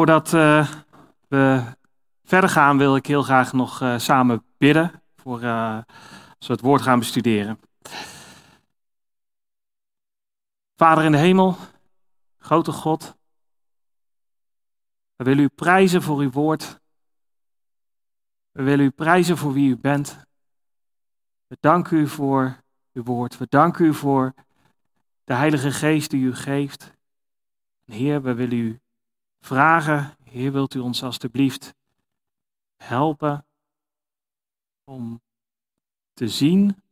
Voordat uh, we verder gaan, wil ik heel graag nog uh, samen bidden voor uh, als we het woord gaan bestuderen. Vader in de hemel, grote God, we willen u prijzen voor uw woord. We willen u prijzen voor wie u bent. We danken u voor uw woord. We danken u voor de Heilige Geest die u geeft. Heer, we willen u vragen, Heer, wilt u ons alstublieft helpen om te zien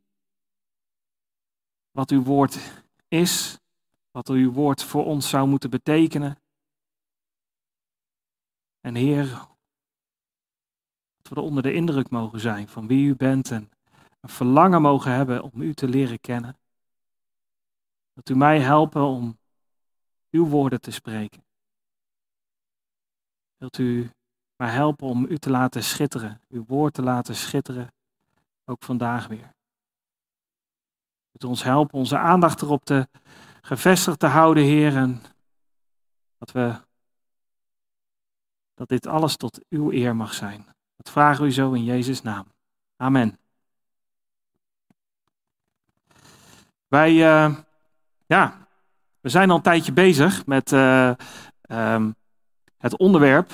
wat uw woord is, wat uw woord voor ons zou moeten betekenen. En Heer, dat we er onder de indruk mogen zijn van wie u bent en een verlangen mogen hebben om u te leren kennen. Dat u mij helpen om uw woorden te spreken. Wilt u mij helpen om u te laten schitteren, uw woord te laten schitteren, ook vandaag weer. Wilt u ons helpen onze aandacht erop te gevestigd te houden, Heer, en dat we dat dit alles tot uw eer mag zijn. Dat vragen we zo in Jezus' naam. Amen. Wij, uh, ja, we zijn al een tijdje bezig met uh, um, het onderwerp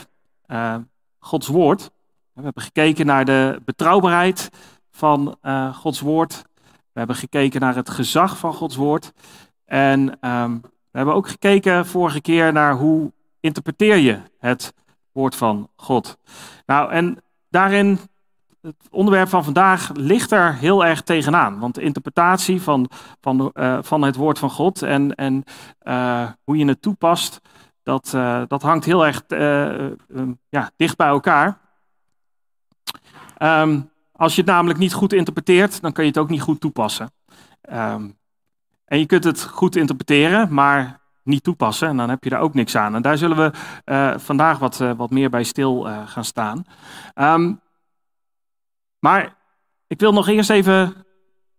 uh, Gods Woord. We hebben gekeken naar de betrouwbaarheid van Gods Woord. We hebben gekeken naar het gezag van Gods Woord. En um, we hebben ook gekeken vorige keer naar hoe interpreteer je het woord van God. Nou, en daarin, het onderwerp van vandaag ligt er heel erg tegenaan. Want de interpretatie van, van, uh, van het woord van God en, en hoe je het toepast, dat, uh, dat hangt heel erg ja, dicht bij elkaar. Um, als je het namelijk niet goed interpreteert, dan kun je het ook niet goed toepassen. Um, en je kunt het goed interpreteren, maar niet toepassen. En dan heb je daar ook niks aan. En daar zullen we uh, vandaag wat, wat meer bij stil gaan staan. Maar ik wil nog eerst even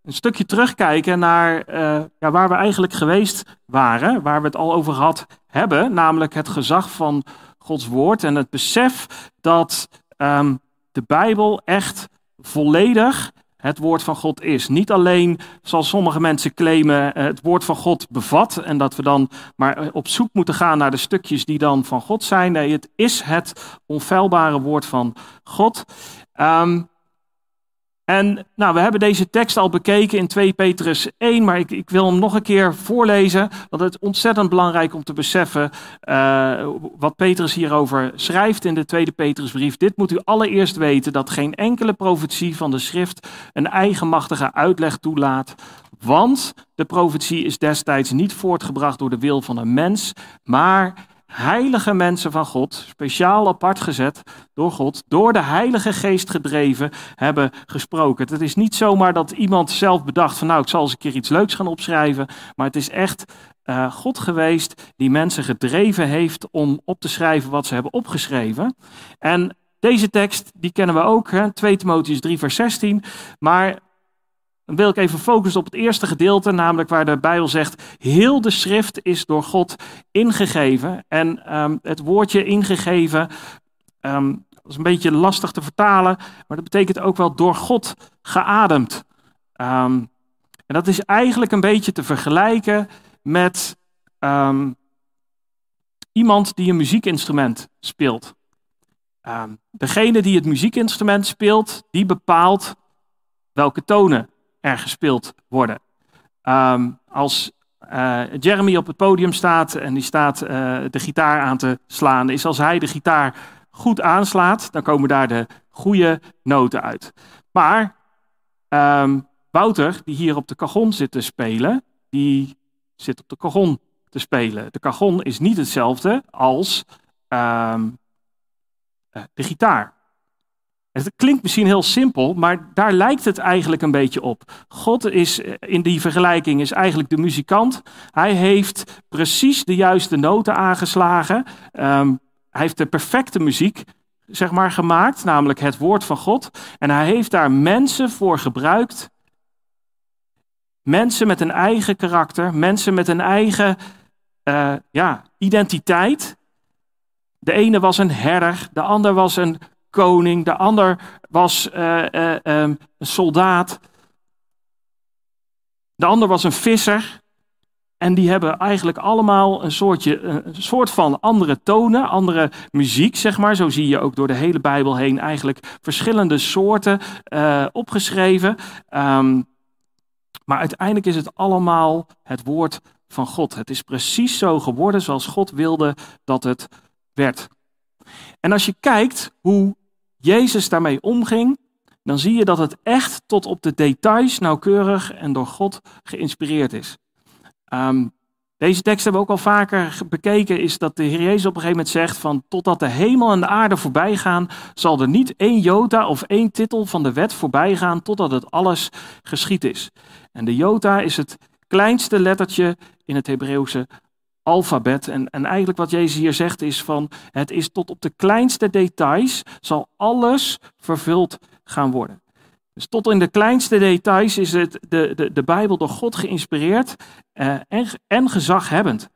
een stukje terugkijken naar ja, waar we eigenlijk geweest waren. Waar we het al over gehad hebben. Namelijk het gezag van Gods woord. En het besef dat um, de Bijbel echt volledig het woord van God is. Niet alleen, zoals sommige mensen claimen, eh, het woord van God bevat en dat we dan maar eh, op zoek moeten gaan naar de stukjes die dan van God zijn. Nee, het is het onfeilbare woord van God. Um, en nou, we hebben deze tekst al bekeken in 2 Petrus 1, maar ik, ik wil hem nog een keer voorlezen, want het is ontzettend belangrijk om te beseffen uh, wat Petrus hierover schrijft in de tweede Petrusbrief. Dit moet u allereerst weten, dat geen enkele profetie van de schrift een eigenmachtige uitleg toelaat, want de profetie is destijds niet voortgebracht door de wil van een mens, maar heilige mensen van God, speciaal apart gezet door God, door de Heilige Geest gedreven, hebben gesproken. Het is niet zomaar dat iemand zelf bedacht van nou, ik zal eens een keer iets leuks gaan opschrijven, maar het is echt uh, God geweest die mensen gedreven heeft om op te schrijven wat ze hebben opgeschreven. En deze tekst, die kennen we ook, hè? 2 Timotheus 3 vers 16, maar dan wil ik even focussen op het eerste gedeelte, namelijk waar de Bijbel zegt: heel de schrift is door God ingegeven. En um, het woordje ingegeven um, is een beetje lastig te vertalen, maar dat betekent ook wel door God geademd. Um, en dat is eigenlijk een beetje te vergelijken met iemand die een muziekinstrument speelt. degene die het muziekinstrument speelt, die bepaalt welke tonen er gespeeld worden. Um, als uh, Jeremy op het podium staat en die staat uh, de gitaar aan te slaan, is als hij de gitaar goed aanslaat, dan komen daar de goede noten uit. Maar um, Wouter, die hier op de cajon zit te spelen, die zit op de cajon te spelen. De cajon is niet hetzelfde als um, de gitaar. Het klinkt misschien heel simpel, maar daar lijkt het eigenlijk een beetje op. God is eh, in die vergelijking is eigenlijk de muzikant. Hij heeft precies de juiste noten aangeslagen. Um, hij heeft de perfecte muziek zeg maar, gemaakt, namelijk het woord van God. En hij heeft daar mensen voor gebruikt. Mensen met een eigen karakter, mensen met een eigen uh, ja, identiteit. De ene was een herder, de ander was een koning, de ander was uh, uh, um, een soldaat, de ander was een visser. En die hebben eigenlijk allemaal een, soortje, een soort van andere tonen, andere muziek, zeg maar. Zo zie je ook door de hele Bijbel heen eigenlijk verschillende soorten uh, opgeschreven. Um, maar uiteindelijk is het allemaal het woord van God. Het is precies zo geworden zoals God wilde dat het werd. En als je kijkt hoe Jezus daarmee omging, dan zie je dat het echt tot op de details nauwkeurig en door God geïnspireerd is. Um, deze tekst hebben we ook al vaker bekeken, is dat de Heer Jezus op een gegeven moment zegt van totdat de hemel en de aarde voorbij gaan, zal er niet één jota of één titel van de wet voorbij gaan totdat het alles geschied is. En de jota is het kleinste lettertje in het Hebreeuwse alfabet. En, en eigenlijk wat Jezus hier zegt is van het is tot op de kleinste details zal alles vervuld gaan worden. Dus tot in de kleinste details is het de, de, de Bijbel door God geïnspireerd uh, en, en gezaghebbend.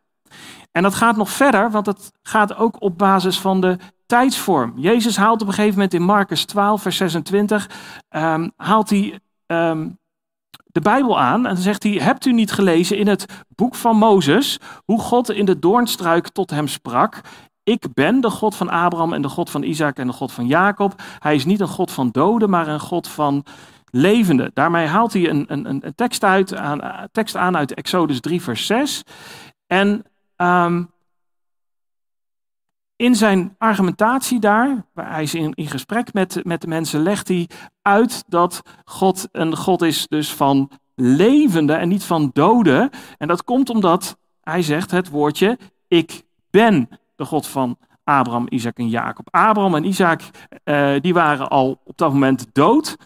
En dat gaat nog verder, want het gaat ook op basis van de tijdsvorm. Jezus haalt op een gegeven moment in Marcus 12, vers 26, um, ehm, haalt hij um, de Bijbel aan en dan zegt hij, hebt u niet gelezen in het boek van Mozes hoe God in de doornstruik tot hem sprak ik ben de God van Abraham en de God van Isaac en de God van Jacob. Hij is niet een God van doden, maar een God van levenden. Daarmee haalt hij een, een, een tekst, uit, aan, tekst aan uit Exodus 3, vers 6. En um, in zijn argumentatie daar, waar hij is in, gesprek met, met de mensen, legt hij uit dat God een God is dus van levenden en niet van doden. En dat komt omdat hij zegt het woordje ik ben de God van Abraham, Isaac en Jacob. Abraham en Isaac, uh, die waren al op dat moment dood.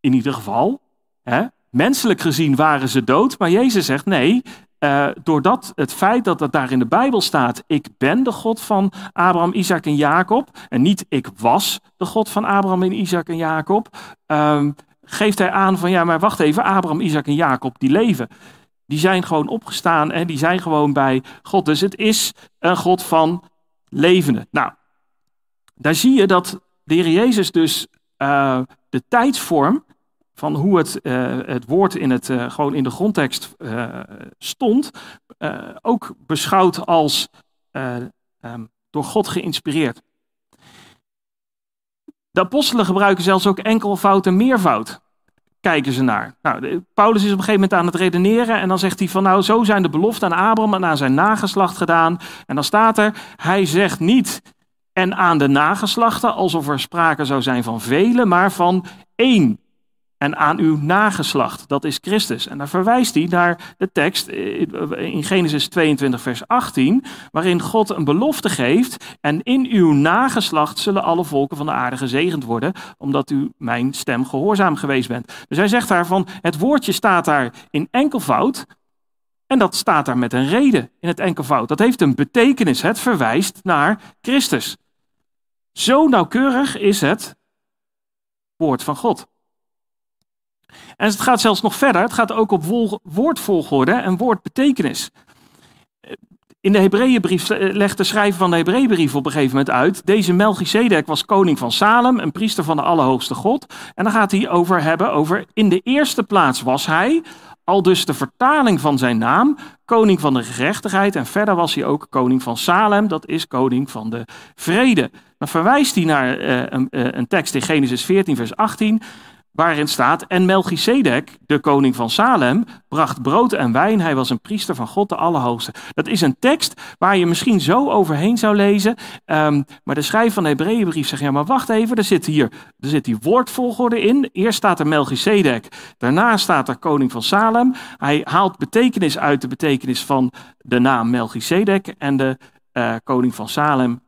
In ieder geval. Hè? Menselijk gezien waren ze dood, maar Jezus zegt nee. Uh, doordat het feit dat het daar in de Bijbel staat, ik ben de God van Abraham, Isaac en Jacob, en niet ik was de God van Abraham en Isaac en Jacob, uh, geeft hij aan van ja, maar wacht even, Abraham, Isaac en Jacob die leven. Die zijn gewoon opgestaan en die zijn gewoon bij God. Dus het is een God van levenden. Nou, daar zie je dat de Heer Jezus dus uh, de tijdsvorm van hoe het, uh, het woord in, het, uh, gewoon in de grondtekst stond, ook beschouwt als um, door God geïnspireerd. De apostelen gebruiken zelfs ook enkelvoud en meervoud kijken ze naar. Nou, Paulus is op een gegeven moment aan het redeneren en dan zegt hij van nou, zo zijn de beloften aan Abraham en aan zijn nageslacht gedaan. En dan staat er, hij zegt niet en aan de nageslachten, alsof er sprake zou zijn van velen, maar van één en aan uw nageslacht. Dat is Christus. En daar verwijst hij naar de tekst eh, in Genesis 22, vers 18, waarin God een belofte geeft. En in uw nageslacht zullen alle volken van de aarde gezegend worden, omdat u mijn stem gehoorzaam geweest bent. Dus hij zegt daarvan, het woordje staat daar in enkelvoud. En dat staat daar met een reden in het enkelvoud. Dat heeft een betekenis. Het verwijst naar Christus. Zo nauwkeurig is het woord van God. En het gaat zelfs nog verder. Het gaat ook op woordvolgorde en woordbetekenis. In de Hebreeënbrief legt de schrijver van de Hebreeënbrief op een gegeven moment uit. Deze Melchizedek was koning van Salem, een priester van de Allerhoogste God. En dan gaat hij over hebben over in de eerste plaats was hij, al dus de vertaling van zijn naam, koning van de gerechtigheid. En verder was hij ook koning van Salem, dat is koning van de vrede. Dan verwijst hij naar uh, een, uh, een tekst in Genesis 14, vers 18 waarin staat, en Melchizedek, de koning van Salem, bracht brood en wijn. Hij was een priester van God de Allerhoogste. Dat is een tekst waar je misschien zo overheen zou lezen. Um, maar de schrijver van de Hebreeënbrief zegt, ja maar wacht even, er zit hier er zit die woordvolgorde in. Eerst staat er Melchizedek, daarna staat er koning van Salem. Hij haalt betekenis uit de betekenis van de naam Melchizedek en de uh, koning van Salem.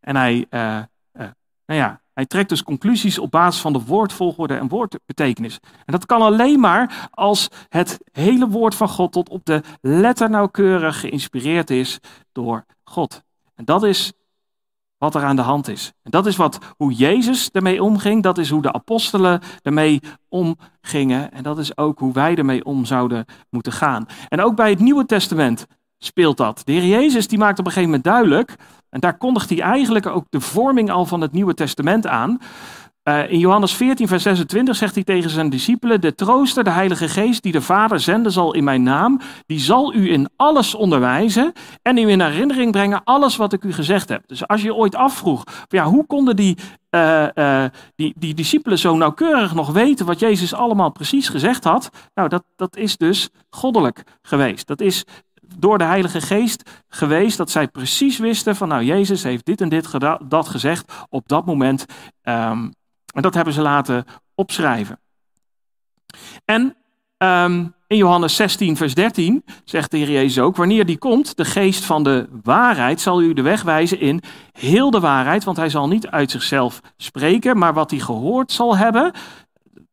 En hij, uh, uh, nou ja, hij trekt dus conclusies op basis van de woordvolgorde en woordbetekenis. En dat kan alleen maar als het hele woord van God tot op de letter nauwkeurig geïnspireerd is door God. En dat is wat er aan de hand is. En dat is wat, hoe Jezus ermee omging. Dat is hoe de apostelen ermee omgingen. En dat is ook hoe wij ermee om zouden moeten gaan. En ook bij het Nieuwe Testament speelt dat. De Heer Jezus die maakt op een gegeven moment duidelijk, en daar kondigt hij eigenlijk ook de vorming al van het Nieuwe Testament aan. Uh, in Johannes 14, vers 26 zegt hij tegen zijn discipelen: De trooster, de Heilige Geest, die de Vader zenden zal in mijn naam, die zal u in alles onderwijzen en u in herinnering brengen alles wat ik u gezegd heb. Dus als je ooit afvroeg, ja, hoe konden die, uh, uh, die, die discipelen zo nauwkeurig nog weten wat Jezus allemaal precies gezegd had? Nou, dat, dat is dus goddelijk geweest. Dat is door de Heilige Geest geweest dat zij precies wisten van, nou, Jezus heeft dit en dit dat gezegd op dat moment. Um, en dat hebben ze laten opschrijven. En um, in Johannes 16, vers 13 zegt de Heer Jezus ook: Wanneer die komt, de geest van de waarheid, zal u de weg wijzen in heel de waarheid. Want hij zal niet uit zichzelf spreken, maar wat hij gehoord zal hebben,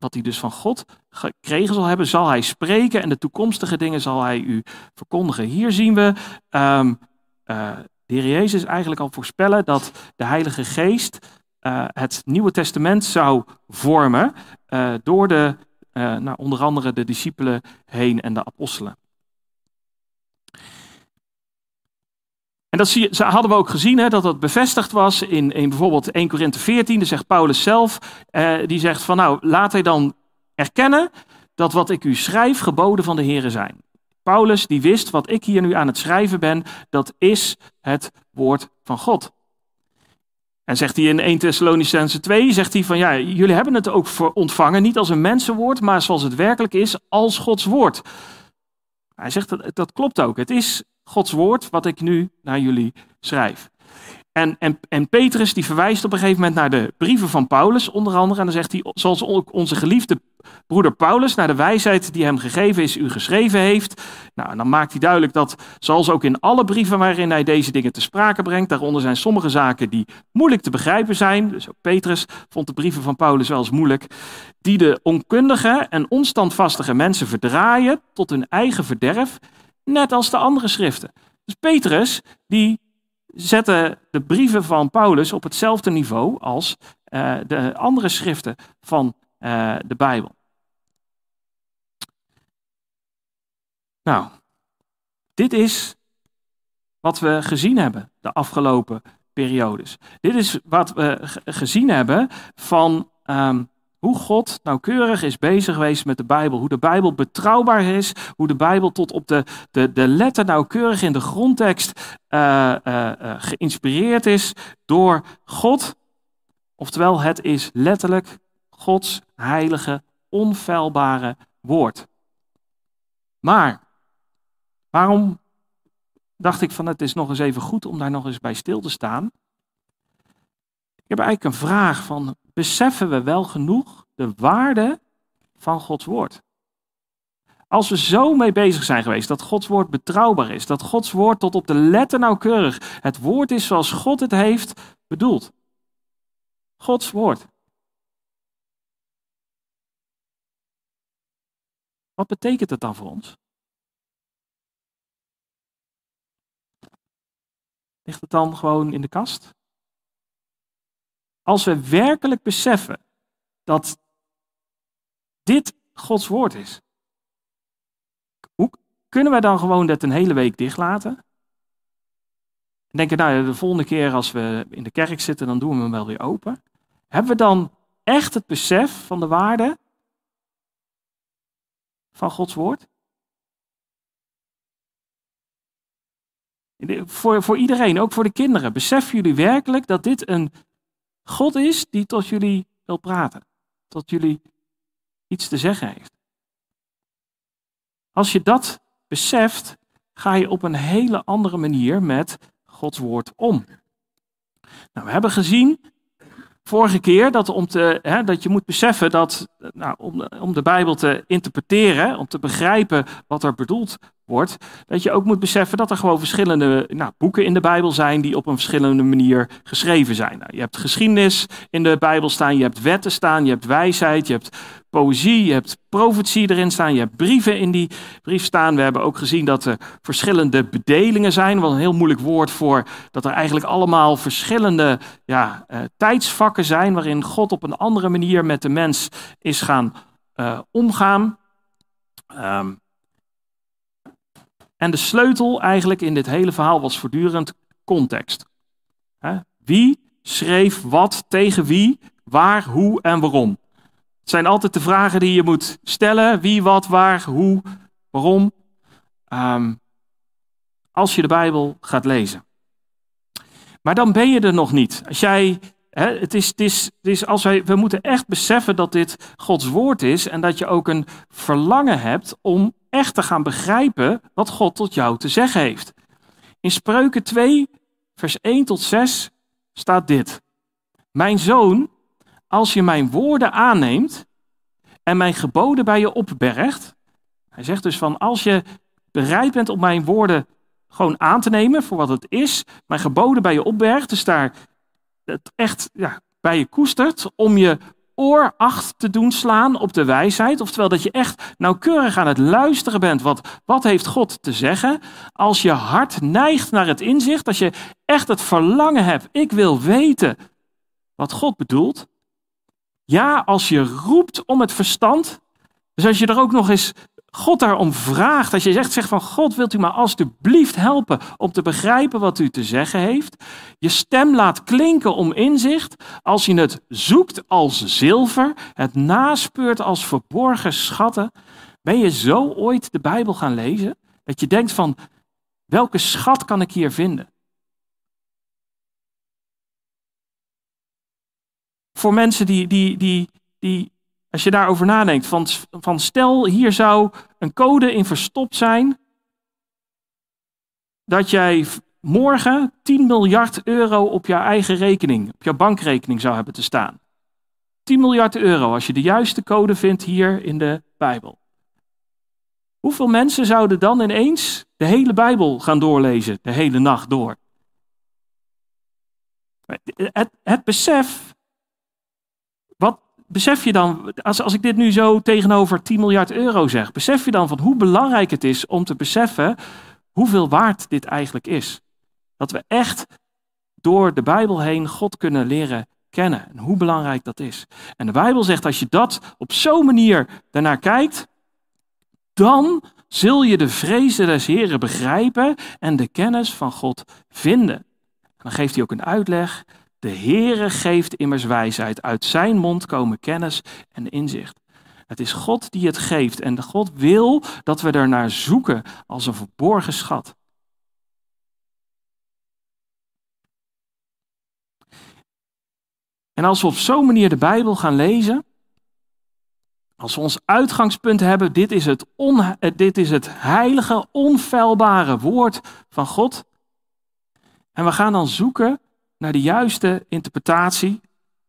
wat hij dus van God gekregen zal hebben, zal hij spreken. En de toekomstige dingen zal hij u verkondigen. Hier zien we um, uh, de Heer Jezus eigenlijk al voorspellen dat de Heilige Geest uh, het Nieuwe Testament zou vormen uh, door de, nou, onder andere de discipelen heen en de apostelen. En dat zie, hadden we ook gezien, hè, dat dat bevestigd was in, in bijvoorbeeld 1 Korinthe 14. Daar zegt Paulus zelf, die zegt van nou, laat hij dan erkennen dat wat ik u schrijf geboden van de Here zijn. Paulus die wist wat ik hier nu aan het schrijven ben, dat is het woord van God. En zegt hij in 1 Thessalonicense 2, zegt hij van ja, jullie hebben het ook voor ontvangen, niet als een mensenwoord, maar zoals het werkelijk is, als Gods woord. Hij zegt dat, dat klopt ook. Het is Gods woord wat ik nu naar jullie schrijf. En, en, en Petrus die verwijst op een gegeven moment naar de brieven van Paulus, onder andere. En dan zegt hij, zoals ook onze geliefde broeder Paulus naar de wijsheid die hem gegeven is, u geschreven heeft. Nou, en dan maakt hij duidelijk dat, zoals ook in alle brieven waarin hij deze dingen te sprake brengt, daaronder zijn sommige zaken die moeilijk te begrijpen zijn. Dus ook Petrus vond de brieven van Paulus wel eens moeilijk. Die de onkundige en onstandvastige mensen verdraaien tot hun eigen verderf, net als de andere schriften. Dus Petrus, die zette de brieven van Paulus op hetzelfde niveau als uh, de andere schriften van uh, de Bijbel. Nou, dit is wat we gezien hebben de afgelopen periodes. Dit is wat we gezien hebben van um, hoe God nauwkeurig is bezig geweest met de Bijbel. Hoe de Bijbel betrouwbaar is. Hoe de Bijbel tot op de, de, de letter nauwkeurig in de grondtekst uh, uh, uh, geïnspireerd is door God. Oftewel, het is letterlijk Gods heilige, onfeilbare woord. Maar, waarom dacht ik van het is nog eens even goed om daar nog eens bij stil te staan? Ik heb eigenlijk een vraag van, beseffen we wel genoeg de waarde van Gods woord? Als we zo mee bezig zijn geweest dat Gods woord betrouwbaar is, dat Gods woord tot op de letter nauwkeurig het woord is zoals God het heeft bedoeld. Gods woord. Wat betekent het dan voor ons? Ligt het dan gewoon in de kast? Als we werkelijk beseffen dat dit Gods woord is, hoe kunnen wij dan gewoon dat een hele week dicht laten? En denken, nou de volgende keer als we in de kerk zitten, dan doen we hem wel weer open. Hebben we dan echt het besef van de waarde van Gods woord? Voor, voor iedereen, ook voor de kinderen. Beseffen jullie werkelijk dat dit een God is die tot jullie wil praten? Tot jullie iets te zeggen heeft? Als je dat beseft, ga je op een hele andere manier met Gods woord om. Nou, we hebben gezien vorige keer dat, om te, hè, dat je moet beseffen dat nou, om, om de Bijbel te interpreteren, om te begrijpen wat er bedoeld wordt, dat je ook moet beseffen dat er gewoon verschillende nou, boeken in de Bijbel zijn die op een verschillende manier geschreven zijn. Nou, je hebt geschiedenis in de Bijbel staan, je hebt wetten staan, je hebt wijsheid, je hebt poëzie, je hebt profetie erin staan, je hebt brieven in die brief staan. We hebben ook gezien dat er verschillende bedelingen zijn, wat een heel moeilijk woord voor dat er eigenlijk allemaal verschillende ja, uh, tijdsvakken zijn waarin God op een andere manier met de mens is gaan uh, omgaan. Um, En de sleutel eigenlijk in dit hele verhaal was voortdurend context. Wie schreef wat tegen wie, waar, hoe en waarom? Het zijn altijd de vragen die je moet stellen. Wie, wat, waar, hoe, waarom. Um, als je de Bijbel gaat lezen. Maar dan ben je er nog niet. Als jij, hè, het is, het is, het is als wij, we moeten echt beseffen dat dit Gods woord is en dat je ook een verlangen hebt om echt te gaan begrijpen wat God tot jou te zeggen heeft. In Spreuken 2, vers 1 tot 6 staat dit. Mijn zoon, als je mijn woorden aanneemt en mijn geboden bij je opbergt. Hij zegt dus van als je bereid bent om mijn woorden gewoon aan te nemen voor wat het is, mijn geboden bij je opbergt, dus daar het echt ja, bij je koestert, om je oor acht te doen slaan op de wijsheid. Oftewel dat je echt nauwkeurig aan het luisteren bent. Wat, wat heeft God te zeggen? Als je hart neigt naar het inzicht, als je echt het verlangen hebt, ik wil weten wat God bedoelt. Ja, als je roept om het verstand. Dus als je er ook nog eens God daarom vraagt, als je zegt, zeg van God, wilt u me alstublieft helpen om te begrijpen wat u te zeggen heeft? Je stem laat klinken om inzicht, als je het zoekt als zilver, het naspeurt als verborgen schatten. Ben je zo ooit de Bijbel gaan lezen? Dat je denkt van, welke schat kan ik hier vinden? Voor mensen die, die, die, die als je daarover nadenkt, van, van stel hier zou een code in verstopt zijn, dat jij morgen 10 miljard euro op je eigen rekening, op je bankrekening zou hebben te staan. 10 miljard euro als je de juiste code vindt hier in de Bijbel. Hoeveel mensen zouden dan ineens de hele Bijbel gaan doorlezen, de hele nacht door? Het, het besef besef je dan, als, als ik dit nu zo tegenover 10 miljard euro zeg, besef je dan van hoe belangrijk het is om te beseffen hoeveel waard dit eigenlijk is? Dat we echt door de Bijbel heen God kunnen leren kennen en hoe belangrijk dat is. En de Bijbel zegt als je dat op zo'n manier daarnaar kijkt, dan zul je de vrezen des Heren begrijpen en de kennis van God vinden. En dan geeft hij ook een uitleg de Heere geeft immers wijsheid. Uit zijn mond komen kennis en inzicht. Het is God die het geeft en God wil dat we er naar zoeken als een verborgen schat. En als we op zo'n manier de Bijbel gaan lezen, als we ons uitgangspunt hebben, dit is het, on, dit is het heilige, onfeilbare woord van God. En we gaan dan zoeken naar de juiste interpretatie.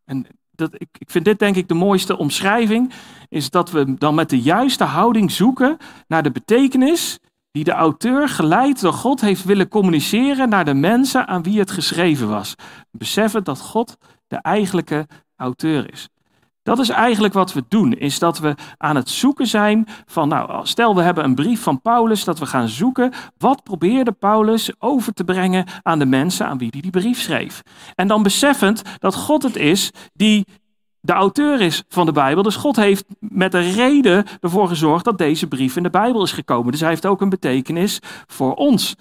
En dat, ik, ik vind dit denk ik de mooiste omschrijving, is dat we dan met de juiste houding zoeken naar de betekenis die de auteur geleid door God heeft willen communiceren naar de mensen aan wie het geschreven was. Beseffen dat God de eigenlijke auteur is. Dat is eigenlijk wat we doen, is dat we aan het zoeken zijn van, nou, stel we hebben een brief van Paulus, dat we gaan zoeken, wat probeerde Paulus over te brengen aan de mensen aan wie hij die brief schreef. En dan beseffend dat God het is die de auteur is van de Bijbel. Dus God heeft met een reden ervoor gezorgd dat deze brief in de Bijbel is gekomen. Dus hij heeft ook een betekenis voor ons.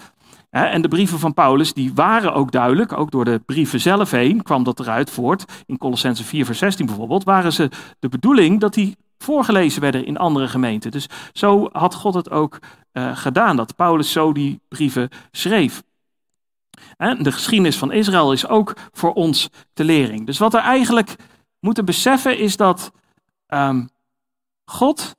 En de brieven van Paulus, die waren ook duidelijk, ook door de brieven zelf heen kwam dat eruit voort. In Colossense 4 vers 16 bijvoorbeeld, waren ze de bedoeling dat die voorgelezen werden in andere gemeenten. Dus zo had God het ook uh, gedaan, dat Paulus zo die brieven schreef. En de geschiedenis van Israël is ook voor ons te lering. Dus wat we eigenlijk moeten beseffen is dat um, God,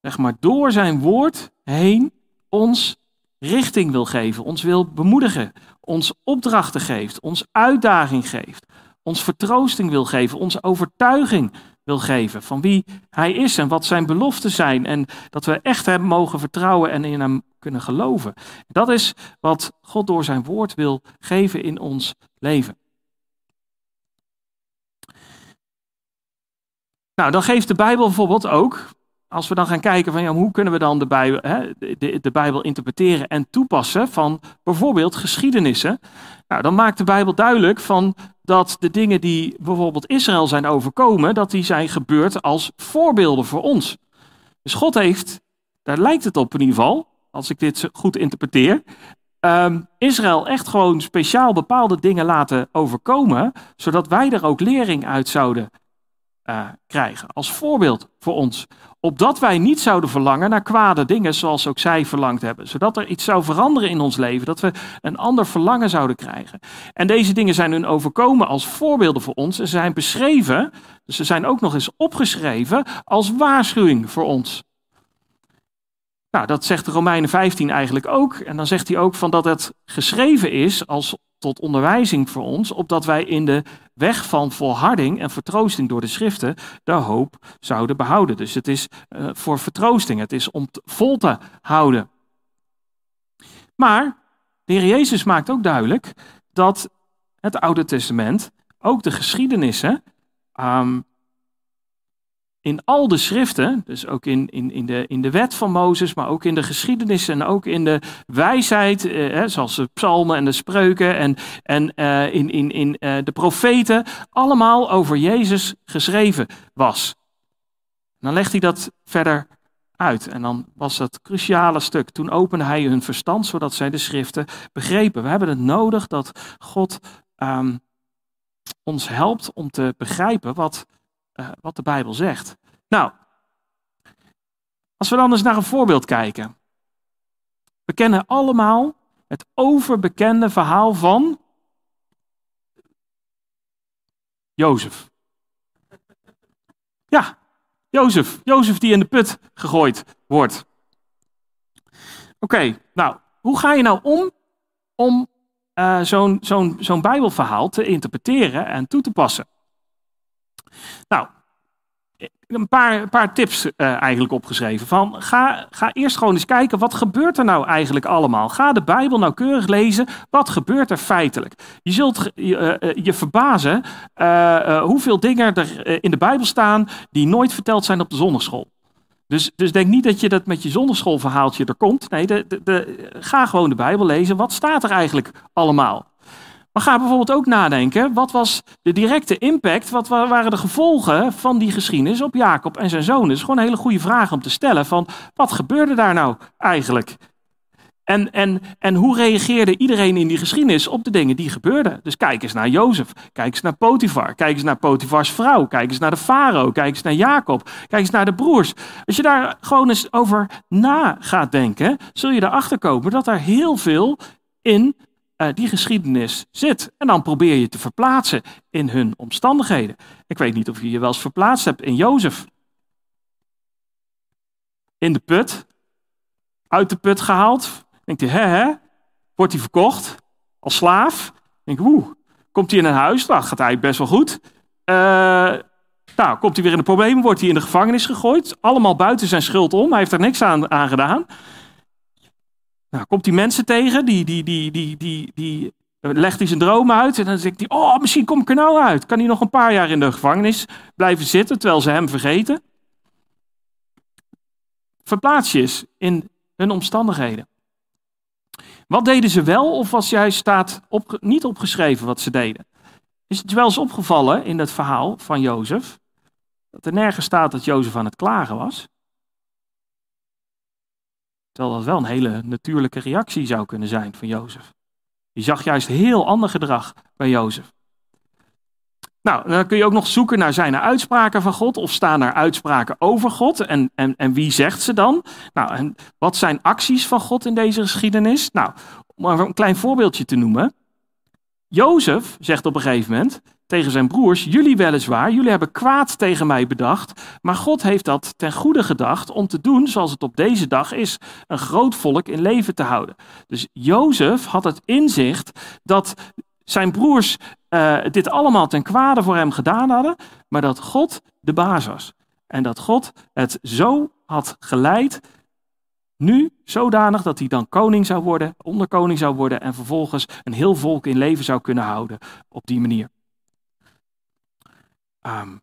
zeg maar, door zijn woord heen ons richting wil geven, ons wil bemoedigen, ons opdrachten geeft, ons uitdaging geeft, ons vertroosting wil geven, onze overtuiging wil geven van wie Hij is en wat Zijn beloften zijn en dat we echt Hem mogen vertrouwen en in Hem kunnen geloven. Dat is wat God door Zijn woord wil geven in ons leven. Nou, dan geeft de Bijbel bijvoorbeeld ook als we dan gaan kijken van ja, hoe kunnen we dan de Bijbel, hè, de, Bijbel interpreteren en toepassen van bijvoorbeeld geschiedenissen, nou, dan maakt de Bijbel duidelijk van dat de dingen die bijvoorbeeld Israël zijn overkomen, dat die zijn gebeurd als voorbeelden voor ons. Dus God heeft, daar lijkt het op in ieder geval, als ik dit goed interpreteer, um, Israël echt gewoon speciaal bepaalde dingen laten overkomen, zodat wij er ook lering uit zouden uh, krijgen. Als voorbeeld voor ons. Opdat wij niet zouden verlangen naar kwade dingen zoals ook zij verlangd hebben. Zodat er iets zou veranderen in ons leven. Dat we een ander verlangen zouden krijgen. En deze dingen zijn hun overkomen als voorbeelden voor ons. En ze zijn beschreven, ze zijn ook nog eens opgeschreven als waarschuwing voor ons. Nou, dat zegt de Romeinen 15 eigenlijk ook. En dan zegt hij ook van dat het geschreven is als tot onderwijzing voor ons, opdat wij in de weg van volharding en vertroosting door de schriften de hoop zouden behouden. Dus het is uh, voor vertroosting, het is om vol te houden. Maar de Heer Jezus maakt ook duidelijk dat het Oude Testament ook de geschiedenissen um, in al de schriften, dus ook in, in, in, de, in de wet van Mozes, maar ook in de geschiedenis en ook in de wijsheid, eh, zoals de psalmen en de spreuken en, en eh, in, in, in eh, de profeten, allemaal over Jezus geschreven was. dan legt hij dat verder uit. En dan was dat cruciale stuk. Toen opende hij hun verstand, zodat zij de schriften begrepen. We hebben het nodig dat God ehm, ons helpt om te begrijpen wat uh, wat de Bijbel zegt. Nou, als we dan eens naar een voorbeeld kijken. We kennen allemaal het overbekende verhaal van Jozef. Ja, Jozef. Jozef die in de put gegooid wordt. Oké, nou, hoe ga je nou om om uh, zo'n zo'n zo'n Bijbelverhaal te interpreteren en toe te passen? Nou, een paar, paar tips uh, eigenlijk opgeschreven. Van, ga, ga eerst gewoon eens kijken, wat gebeurt er nou eigenlijk allemaal? Ga de Bijbel nauwkeurig lezen, wat gebeurt er feitelijk? Je zult je, uh, je verbazen hoeveel dingen er in de Bijbel staan die nooit verteld zijn op de zondagschool. Dus, dus denk niet dat je dat met je zondagschoolverhaaltje er komt. Nee, de, de, ga gewoon de Bijbel lezen. Wat staat er eigenlijk allemaal? Maar ga bijvoorbeeld ook nadenken, wat was de directe impact, wat waren de gevolgen van die geschiedenis op Jacob en zijn zoon? Dat is gewoon een hele goede vraag om te stellen van, wat gebeurde daar nou eigenlijk? En, en, en hoe reageerde iedereen in die geschiedenis op de dingen die gebeurden? Dus kijk eens naar Jozef, kijk eens naar Potifar, kijk eens naar Potifars vrouw, kijk eens naar de farao, kijk eens naar Jacob, kijk eens naar de broers. Als je daar gewoon eens over na gaat denken, zul je erachter komen dat er heel veel in uh, die geschiedenis zit. En dan probeer je te verplaatsen in hun omstandigheden. Ik weet niet of je je wel eens verplaatst hebt in Jozef. In de put. Uit de put gehaald. Denkt hij, hè? Wordt hij verkocht als slaaf? Denk woe. Komt hij in een huis? Nou, gaat hij best wel goed. Uh, nou, komt hij weer in de problemen, wordt hij in de gevangenis gegooid. Allemaal buiten zijn schuld om. Hij heeft er niks aan, aan gedaan. Nou, komt hij mensen tegen, die, die, die, die, die, die legt hij zijn droom uit en dan zegt hij, oh, misschien kom ik er nou uit. Kan hij nog een paar jaar in de gevangenis blijven zitten, terwijl ze hem vergeten? Verplaats je eens in hun omstandigheden. Wat deden ze wel of was juist staat op, niet opgeschreven wat ze deden? Is het wel eens opgevallen in het verhaal van Jozef, dat er nergens staat dat Jozef aan het klagen was? Terwijl dat wel een hele natuurlijke reactie zou kunnen zijn van Jozef. Je zag juist heel ander gedrag bij Jozef. Nou, dan kun je ook nog zoeken naar zijn uitspraken van God of staan er uitspraken over God en, en, en wie zegt ze dan? Nou, en wat zijn acties van God in deze geschiedenis? Nou, om maar een klein voorbeeldje te noemen. Jozef zegt op een gegeven moment tegen zijn broers: Jullie weliswaar, jullie hebben kwaad tegen mij bedacht, maar God heeft dat ten goede gedacht om te doen zoals het op deze dag is: een groot volk in leven te houden. Dus Jozef had het inzicht dat zijn broers uh, dit allemaal ten kwade voor hem gedaan hadden, maar dat God de baas was. En dat God het zo had geleid nu zodanig dat hij dan koning zou worden, onderkoning zou worden en vervolgens een heel volk in leven zou kunnen houden op die manier. Um.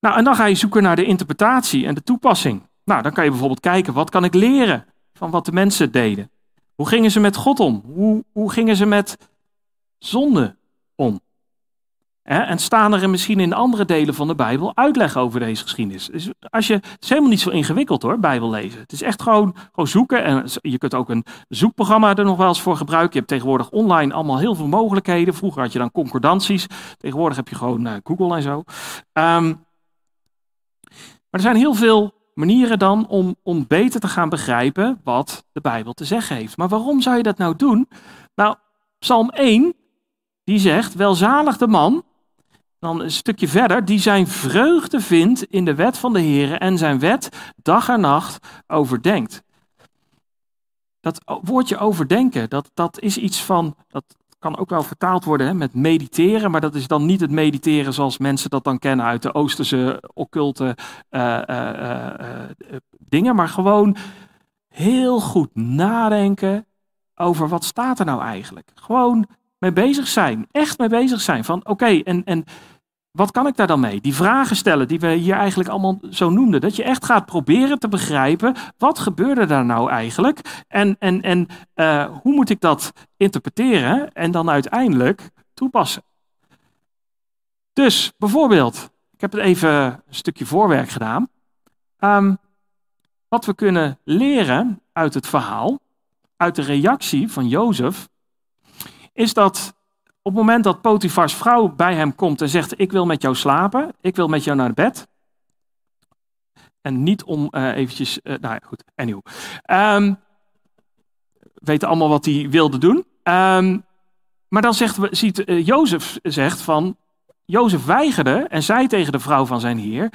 Nou, en dan ga je zoeken naar de interpretatie en de toepassing. Nou, dan kan je bijvoorbeeld kijken, wat kan ik leren van wat de mensen deden? Hoe gingen ze met God om? Hoe, hoe gingen ze met zonde om? En staan er misschien in andere delen van de Bijbel uitleg over deze geschiedenis. Dus als je, het is helemaal niet zo ingewikkeld hoor, Bijbel lezen. Het is echt gewoon, gewoon zoeken. En je kunt ook een zoekprogramma er nog wel eens voor gebruiken. Je hebt tegenwoordig online allemaal heel veel mogelijkheden. Vroeger had je dan concordanties. Tegenwoordig heb je gewoon uh, Google en zo. Ehm, maar er zijn heel veel manieren dan om, om beter te gaan begrijpen wat de Bijbel te zeggen heeft. Maar waarom zou je dat nou doen? Nou, Psalm 1, die zegt, welzalig de man dan een stukje verder, die zijn vreugde vindt in de wet van de Heer en zijn wet dag en nacht overdenkt. Dat woordje overdenken, dat, dat is iets van, dat kan ook wel vertaald worden hè, met mediteren, maar dat is dan niet het mediteren zoals mensen dat dan kennen uit de Oosterse occulte uh, uh, dingen, maar gewoon heel goed nadenken over wat staat er nou eigenlijk. Gewoon mee bezig zijn. Echt mee bezig zijn. Van oké, en, en wat kan ik daar dan mee? Die vragen stellen die we hier eigenlijk allemaal zo noemden. Dat je echt gaat proberen te begrijpen, wat gebeurde daar nou eigenlijk? En, en, en uh, hoe moet ik dat interpreteren en dan uiteindelijk toepassen? Dus bijvoorbeeld, ik heb het even een stukje voorwerk gedaan. Um, wat we kunnen leren uit het verhaal, uit de reactie van Jozef, is dat op het moment dat Potifars vrouw bij hem komt en zegt: Ik wil met jou slapen, ik wil met jou naar bed. En niet om uh, eventjes. Uh, nou ja, goed, anyhow. Um, weten allemaal wat hij wilde doen. Um, maar dan zegt, ziet uh, Jozef zegt van. Jozef weigerde en zei tegen de vrouw van zijn heer: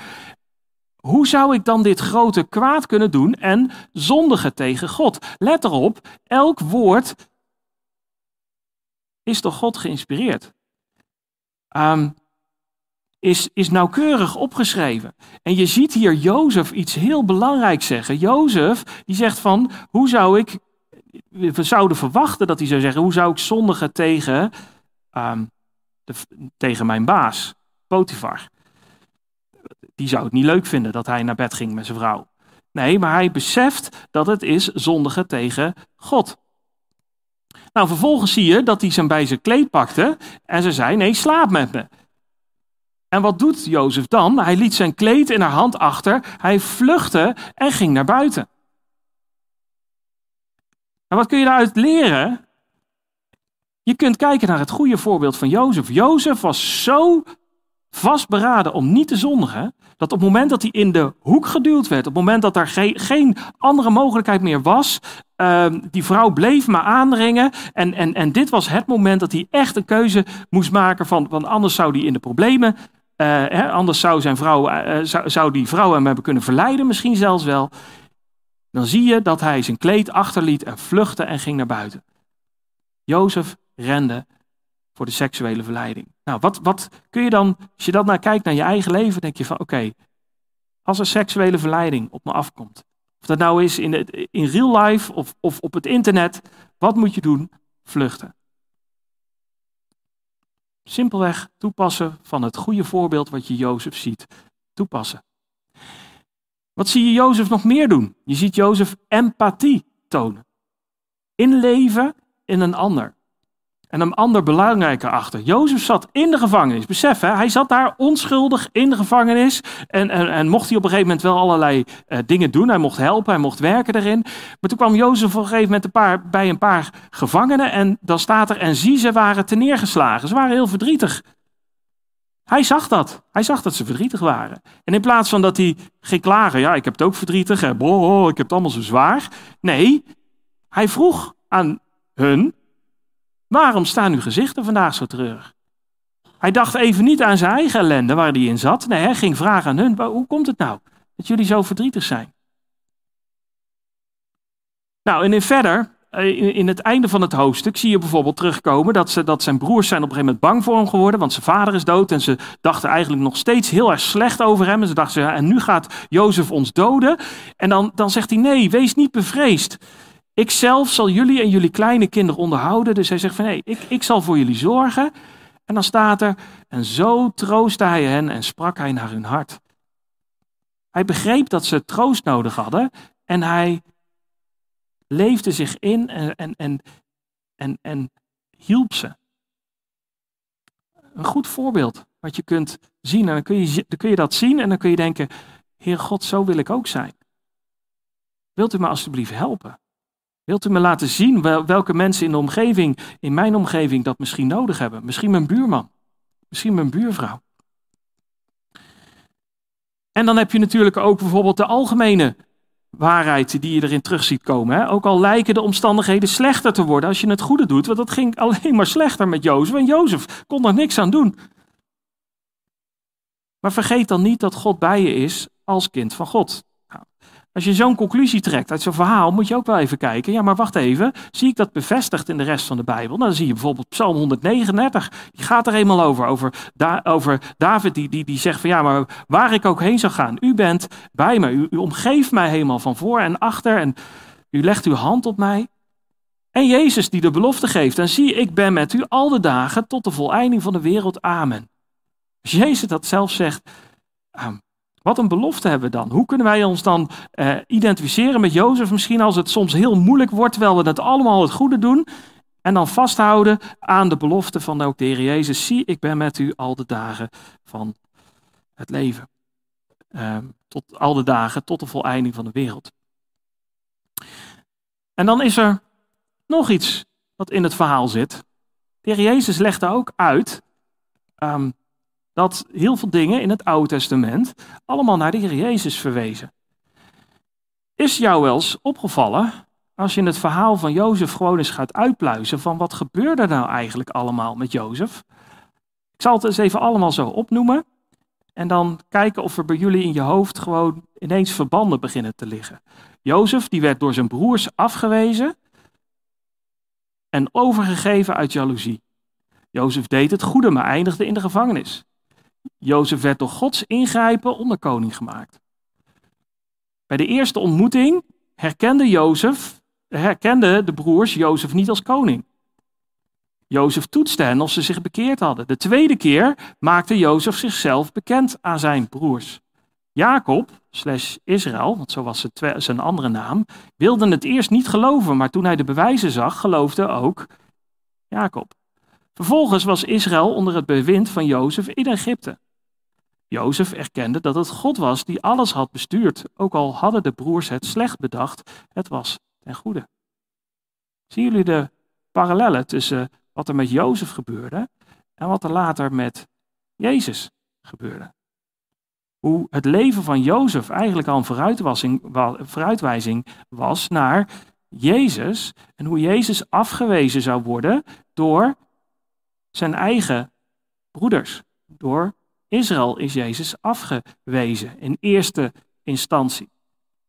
Hoe zou ik dan dit grote kwaad kunnen doen en zondigen tegen God? Let erop, elk woord is door God geïnspireerd. Um, is, is nauwkeurig opgeschreven. En je ziet hier Jozef iets heel belangrijks zeggen. Jozef die zegt van, hoe zou ik, we zouden verwachten dat hij zou zeggen, hoe zou ik zondigen tegen, de, tegen mijn baas, Potifar. Die zou het niet leuk vinden dat hij naar bed ging met zijn vrouw. Nee, maar hij beseft dat het is zondigen tegen God. Nou, vervolgens zie je dat hij zijn bij zijn kleed pakte en ze zei: Nee, slaap met me. En wat doet Jozef dan? Hij liet zijn kleed in haar hand achter, hij vluchtte en ging naar buiten. En wat kun je daaruit leren? Je kunt kijken naar het goede voorbeeld van Jozef. Jozef was zo vastberaden om niet te zondigen, dat op het moment dat hij in de hoek geduwd werd, op het moment dat er geen andere mogelijkheid meer was, uh, die vrouw bleef maar aandringen. En, en, en dit was het moment dat hij echt een keuze moest maken van, want anders zou hij in de problemen, uh, hè, anders zou, zijn vrouw, uh, zou, zou die vrouw hem hebben kunnen verleiden, misschien zelfs wel. Dan zie je dat hij zijn kleed achterliet en vluchtte en ging naar buiten. Jozef rende voor de seksuele verleiding. Nou, wat, wat kun je dan, als je dan naar kijkt naar je eigen leven, denk je van oké, als er seksuele verleiding op me afkomt, of dat nou is in, het, in real life of, of op het internet, wat moet je doen? Vluchten. Simpelweg toepassen van het goede voorbeeld wat je Jozef ziet. Toepassen. Wat zie je Jozef nog meer doen? Je ziet Jozef empathie tonen. Inleven in een ander. En een ander belangrijker achter. Jozef zat in de gevangenis. Besef, hè, hij zat daar onschuldig in de gevangenis. En, en, en mocht hij op een gegeven moment wel allerlei uh, dingen doen. Hij mocht helpen, hij mocht werken erin. Maar toen kwam Jozef op een gegeven moment een paar, bij een paar gevangenen. En dan staat er, en zie, ze waren te neergeslagen. Ze waren heel verdrietig. Hij zag dat. Hij zag dat ze verdrietig waren. En in plaats van dat hij ging klagen, ja, ik heb het ook verdrietig, hè, boh, ik heb het allemaal zo zwaar. Nee, hij vroeg aan hun, Waarom staan uw gezichten vandaag zo treurig? Hij dacht even niet aan zijn eigen ellende waar hij in zat. Nee, hij ging vragen aan hun: hoe komt het nou dat jullie zo verdrietig zijn? Nou, en in verder, eh, in het einde van het hoofdstuk, zie je bijvoorbeeld terugkomen dat, ze, dat zijn broers zijn op een gegeven moment bang voor hem geworden, want zijn vader is dood. En ze dachten eigenlijk nog steeds heel erg slecht over hem. En ze dachten, en nu gaat Jozef ons doden. En dan, dan zegt hij, nee, wees niet bevreesd. Ik zelf zal jullie en jullie kleine kinderen onderhouden. Dus hij zegt van nee, ik, ik zal voor jullie zorgen. En dan staat er, en zo troostte hij hen en sprak hij naar hun hart. Hij begreep dat ze troost nodig hadden en hij leefde zich in en, en, en, en, en hielp ze. een goed voorbeeld wat je kunt zien. En dan kun je, dan kun je dat zien en dan kun je denken, Heer God, zo wil ik ook zijn. Wilt u me alstublieft helpen? Wilt u me laten zien welke mensen in de omgeving, in mijn omgeving, dat misschien nodig hebben? Misschien mijn buurman, misschien mijn buurvrouw. En dan heb je natuurlijk ook bijvoorbeeld de algemene waarheid die je erin terug ziet komen. Hè? Ook al lijken de omstandigheden slechter te worden als je het goede doet, want dat ging alleen maar slechter met Jozef. En Jozef kon er niks aan doen. Maar vergeet dan niet dat God bij je is als kind van God. Als je zo'n conclusie trekt uit zo'n verhaal, moet je ook wel even kijken. Ja, maar wacht even. Zie ik dat bevestigd in de rest van de Bijbel? Nou, dan zie je bijvoorbeeld Psalm 139. Die gaat er eenmaal over. Over, over David die, die, die zegt van ja, maar waar ik ook heen zou gaan. U bent bij me. U, omgeeft mij helemaal van voor en achter. En u legt uw hand op mij. En Jezus die de belofte geeft. En zie, ik ben met u al de dagen tot de voleinding van de wereld. Amen. Als Jezus dat zelf zegt, um, wat een belofte hebben we dan? Hoe kunnen wij ons dan uh, identificeren met Jozef? Misschien als het soms heel moeilijk wordt, terwijl we het allemaal het goede doen. En dan vasthouden aan de belofte van ook de Heer Jezus. Zie, ik ben met u al de dagen van het leven. Uh, tot al de dagen, tot de voleinding van de wereld. En dan is er nog iets wat in het verhaal zit. De Heer Jezus legde ook uit um, dat heel veel dingen in het Oude Testament allemaal naar de Heer Jezus verwezen. Is jou wel eens opgevallen, als je in het verhaal van Jozef gewoon eens gaat uitpluizen, van wat gebeurde nou eigenlijk allemaal met Jozef? Ik zal het eens even allemaal zo opnoemen en dan kijken of er bij jullie in je hoofd gewoon ineens verbanden beginnen te liggen. Jozef, die werd door zijn broers afgewezen en overgegeven uit jaloezie. Jozef deed het goede, maar eindigde in de gevangenis. Jozef werd door Gods ingrijpen onderkoning gemaakt. Bij de eerste ontmoeting herkende Jozef, herkenden de broers Jozef niet als koning. Jozef toetste hen of ze zich bekeerd hadden. De tweede keer maakte Jozef zichzelf bekend aan zijn broers. Jacob, slash Israël, want zo was zijn andere naam, wilde het eerst niet geloven, maar toen hij de bewijzen zag, geloofde ook Jacob. Vervolgens was Israël onder het bewind van Jozef in Egypte. Jozef erkende dat het God was die alles had bestuurd, ook al hadden de broers het slecht bedacht, het was ten goede. Zien jullie de parallellen tussen wat er met Jozef gebeurde en wat er later met Jezus gebeurde? Hoe het leven van Jozef eigenlijk al een vooruitwijzing was naar Jezus en hoe Jezus afgewezen zou worden door zijn eigen broeders. Door Israël is Jezus afgewezen in eerste instantie.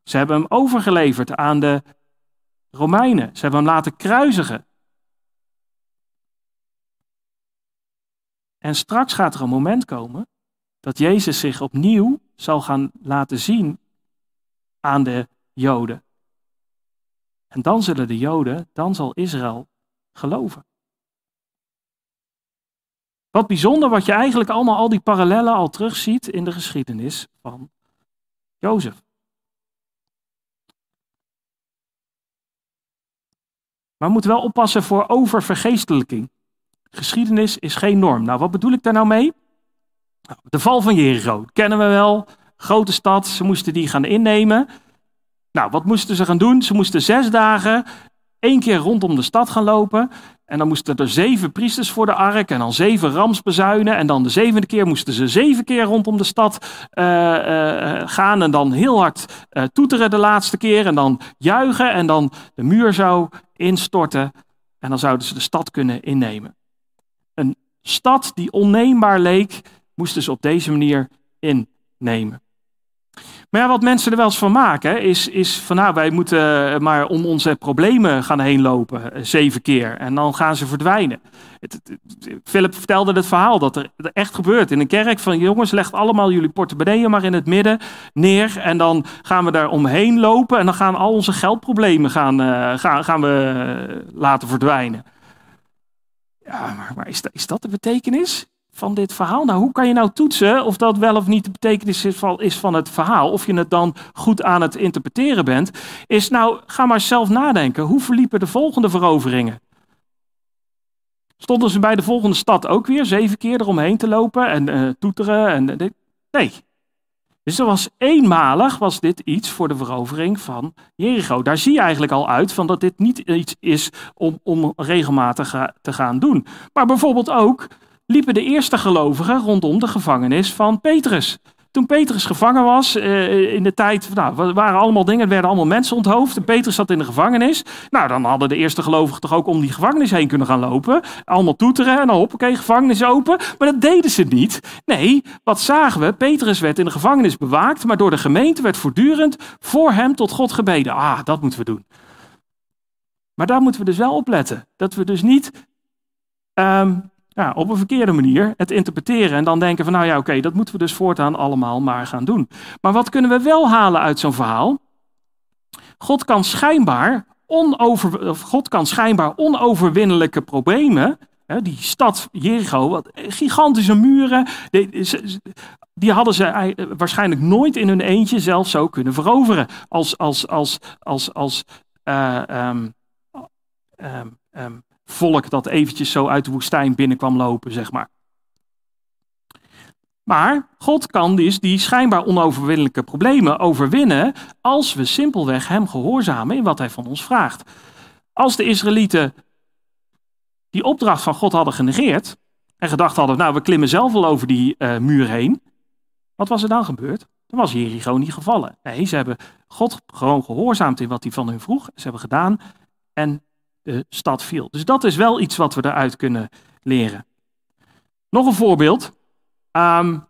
Ze hebben hem overgeleverd aan de Romeinen. Ze hebben hem laten kruisigen. En straks gaat er een moment komen dat Jezus zich opnieuw zal gaan laten zien aan de Joden. En dan zullen de Joden, dan zal Israël geloven. Wat bijzonder wat je eigenlijk allemaal al die parallellen al terugziet in de geschiedenis van Jozef. Maar we moeten wel oppassen voor oververgeestelijking. Geschiedenis is geen norm. Nou, wat bedoel ik daar nou mee? Nou, de val van Jericho, kennen we wel. Grote stad, ze moesten die gaan innemen. Nou, wat moesten ze gaan doen? Ze moesten zes dagen één keer rondom de stad gaan lopen. En dan moesten er zeven priesters voor de ark en dan zeven ramsbezuinen. En dan de zevende keer moesten ze zeven keer rondom de stad uh, uh, gaan. En dan heel hard uh, toeteren de laatste keer. En dan juichen. En dan de muur zou instorten. En dan zouden ze de stad kunnen innemen. Een stad die onneembaar leek, moesten ze op deze manier innemen. Maar wat mensen er wel eens van maken, is, is van nou, wij moeten eh, maar om onze problemen gaan heen lopen, eh, zeven keer. En dan gaan ze verdwijnen. Philip vertelde het verhaal dat er echt gebeurt in een kerk van jongens, legt allemaal jullie portemonneeën maar in het midden neer. En dan gaan we daar omheen lopen en dan gaan al onze geldproblemen gaan, uh, gaan, we laten verdwijnen. Ja, maar, maar is, dat, is dat de betekenis? Van dit verhaal? Nou, hoe kan je nou toetsen of dat wel of niet de betekenis is van het verhaal? Of je het dan goed aan het interpreteren bent? Is nou, ga maar zelf nadenken. Hoe verliepen de volgende veroveringen? Stonden ze bij de volgende stad ook weer zeven keer eromheen te lopen en uh, toeteren? En, nee. Dus er was eenmalig was dit iets voor de verovering van Jericho. Daar zie je eigenlijk al uit van dat dit niet iets is om, om regelmatig te gaan doen. Maar bijvoorbeeld ook liepen de eerste gelovigen rondom de gevangenis van Petrus. Toen Petrus gevangen was, uh, in de tijd, nou, waren allemaal dingen, er werden allemaal mensen onthoofd. En Petrus zat in de gevangenis. Nou, dan hadden de eerste gelovigen toch ook om die gevangenis heen kunnen gaan lopen. Allemaal toeteren en dan hoppakee, gevangenis open. Maar dat deden ze niet. Nee, wat zagen we? Petrus werd in de gevangenis bewaakt, maar door de gemeente werd voortdurend voor hem tot God gebeden. Ah, dat moeten we doen. Maar daar moeten we dus wel op letten. Dat we dus niet um, ja, op een verkeerde manier het interpreteren en dan denken van nou ja oké, dat moeten we dus voortaan allemaal maar gaan doen. Maar wat kunnen we wel halen uit zo'n verhaal? God kan schijnbaar, onover, God kan schijnbaar onoverwinnelijke problemen, hè, die stad Jericho, wat gigantische muren, die, die hadden ze waarschijnlijk nooit in hun eentje zelf zo kunnen veroveren als, als, als, als, als uh, um, um, um, volk dat eventjes zo uit de woestijn binnenkwam lopen, zeg maar. Maar God kan dus die schijnbaar onoverwinnelijke problemen overwinnen als we simpelweg Hem gehoorzamen in wat Hij van ons vraagt. Als de Israëlieten die opdracht van God hadden genegeerd en gedacht hadden, nou we klimmen zelf wel over die uh, muur heen, wat was er dan gebeurd? Dan was Jericho niet gevallen. Nee, ze hebben God gewoon gehoorzaamd in wat hij van hun vroeg. Ze hebben gedaan en stad viel. Dus dat is wel iets wat we eruit kunnen leren. Nog een voorbeeld. Um,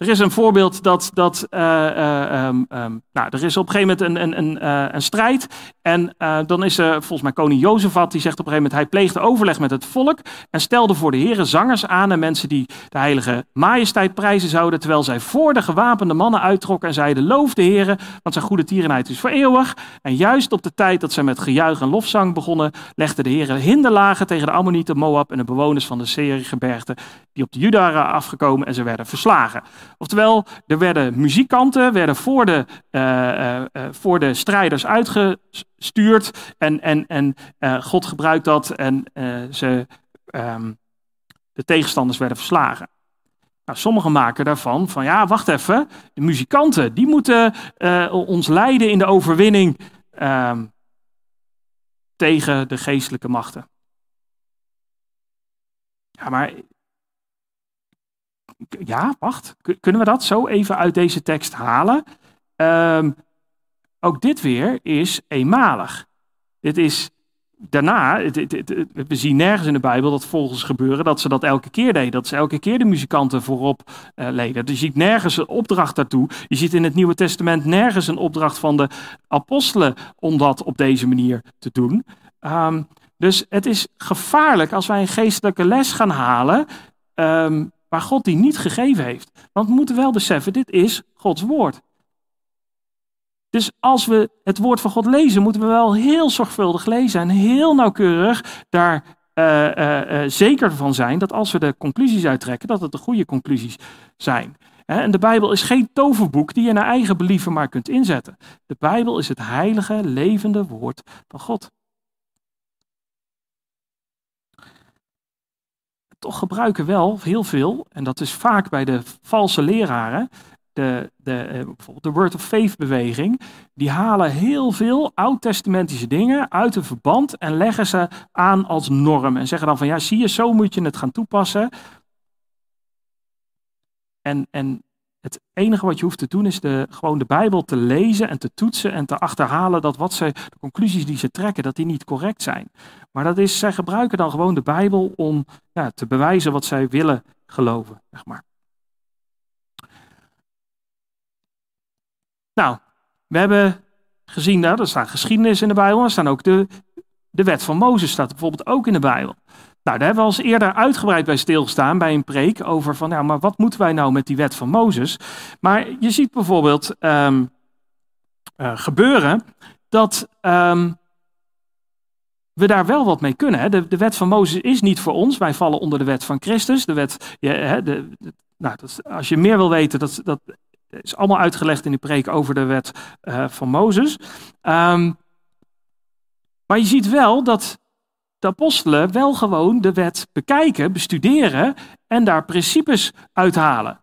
er is een voorbeeld dat, dat uh, uh, um, um, nou, er is op een gegeven moment een, een, een, uh, een strijd. En dan is er volgens mij koning Jozefat, die zegt op een gegeven moment, hij pleegde overleg met het volk en stelde voor de heren zangers aan en mensen die de heilige majesteit prijzen zouden, terwijl zij voor de gewapende mannen uittrokken en zeiden, loof de heren, want zijn goede tierenheid is voor eeuwig. En juist op de tijd dat zij met gejuich en lofzang begonnen, legden de heren hinderlagen tegen de Ammonieten, Moab en de bewoners van de Seergebergte, die op de Judaren afgekomen en ze werden verslagen. Oftewel, er werden muzikanten, werden voor de, uh, uh, voor de strijders uitgestuurd. En, en, en God gebruikt dat en ze, um, de tegenstanders werden verslagen. Nou, sommigen maken daarvan van, ja, wacht even, de muzikanten, die moeten ons leiden in de overwinning uh, tegen de geestelijke machten. Ja, maar ja, wacht. Kunnen we dat zo even uit deze tekst halen? Um, ook dit weer is eenmalig. Dit is daarna, we zien nergens in de Bijbel dat volgens gebeuren dat ze dat elke keer deden. Dat ze elke keer de muzikanten voorop uh, leden. Dus je ziet nergens een opdracht daartoe. Je ziet in het Nieuwe Testament nergens een opdracht van de apostelen om dat op deze manier te doen. Um, dus het is gevaarlijk als wij een geestelijke les gaan halen. Um, waar God die niet gegeven heeft. Want we moeten wel beseffen, dit is Gods woord. Dus als we het woord van God lezen, moeten we wel heel zorgvuldig lezen en heel nauwkeurig daar uh, uh, uh, zeker van zijn dat als we de conclusies uittrekken, dat het de goede conclusies zijn. En de Bijbel is geen toverboek die je naar eigen believen maar kunt inzetten. De Bijbel is het heilige, levende woord van God. Toch gebruiken wel heel veel, en dat is vaak bij de valse leraren, de, de, eh, bijvoorbeeld de Word of Faith beweging, die halen heel veel oud-testamentische dingen uit een verband en leggen ze aan als norm. En zeggen dan van ja, zie je, zo moet je het gaan toepassen. En, en het enige wat je hoeft te doen is de, gewoon de Bijbel te lezen en te toetsen en te achterhalen dat wat ze, de conclusies die ze trekken, dat die niet correct zijn. Maar dat is, zij gebruiken dan gewoon de Bijbel om ja, te bewijzen wat zij willen geloven, zeg maar. Nou, we hebben gezien, nou, er staat geschiedenis in de Bijbel, er staan ook de, de wet van Mozes staat bijvoorbeeld ook in de Bijbel. Nou, daar hebben we al eerder uitgebreid bij stilgestaan, bij een preek, over van, ja, maar wat moeten wij nou met die wet van Mozes? Maar je ziet bijvoorbeeld um, uh, gebeuren dat um, we daar wel wat mee kunnen. Hè? De, wet van Mozes is niet voor ons, wij vallen onder de wet van Christus. De wet, hè, de, nou, dat, als je meer wil weten, dat, dat is allemaal uitgelegd in de preek over de wet uh, van Mozes. Um, maar je ziet wel dat de apostelen wel gewoon de wet bekijken, bestuderen en daar principes uithalen.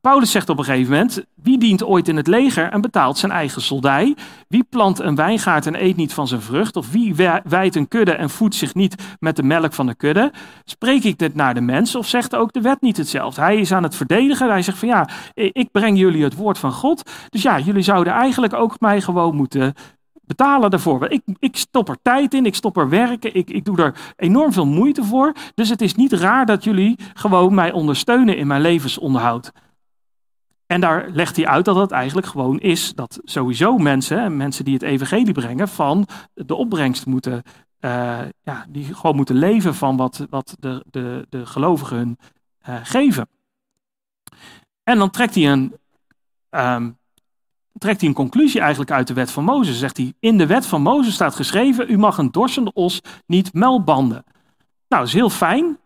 Paulus zegt op een gegeven moment: Wie dient ooit in het leger en betaalt zijn eigen soldij? Wie plant een wijngaard en eet niet van zijn vrucht? Of wie wijdt een kudde en voedt zich niet met de melk van de kudde? Spreek ik dit naar de mens of zegt ook de wet niet hetzelfde? Hij is aan het verdedigen. Hij zegt van ja, ik breng jullie het woord van God. Dus ja, jullie zouden eigenlijk ook mij gewoon moeten betalen daarvoor. Ik, ik stop er tijd in, ik stop er werken, ik, ik doe er enorm veel moeite voor. Dus het is niet raar dat jullie gewoon mij ondersteunen in mijn levensonderhoud. En daar legt hij uit dat het eigenlijk gewoon is dat sowieso mensen, mensen die het evangelie brengen, van de opbrengst moeten, uh, ja, die gewoon moeten leven van wat, wat de, de, de gelovigen hun uh, geven. En dan trekt hij, een, um, trekt hij een conclusie eigenlijk uit de wet van Mozes. Zegt hij, in de wet van Mozes staat geschreven, u mag een dorsende os niet melkbanden. Nou, dat is heel fijn,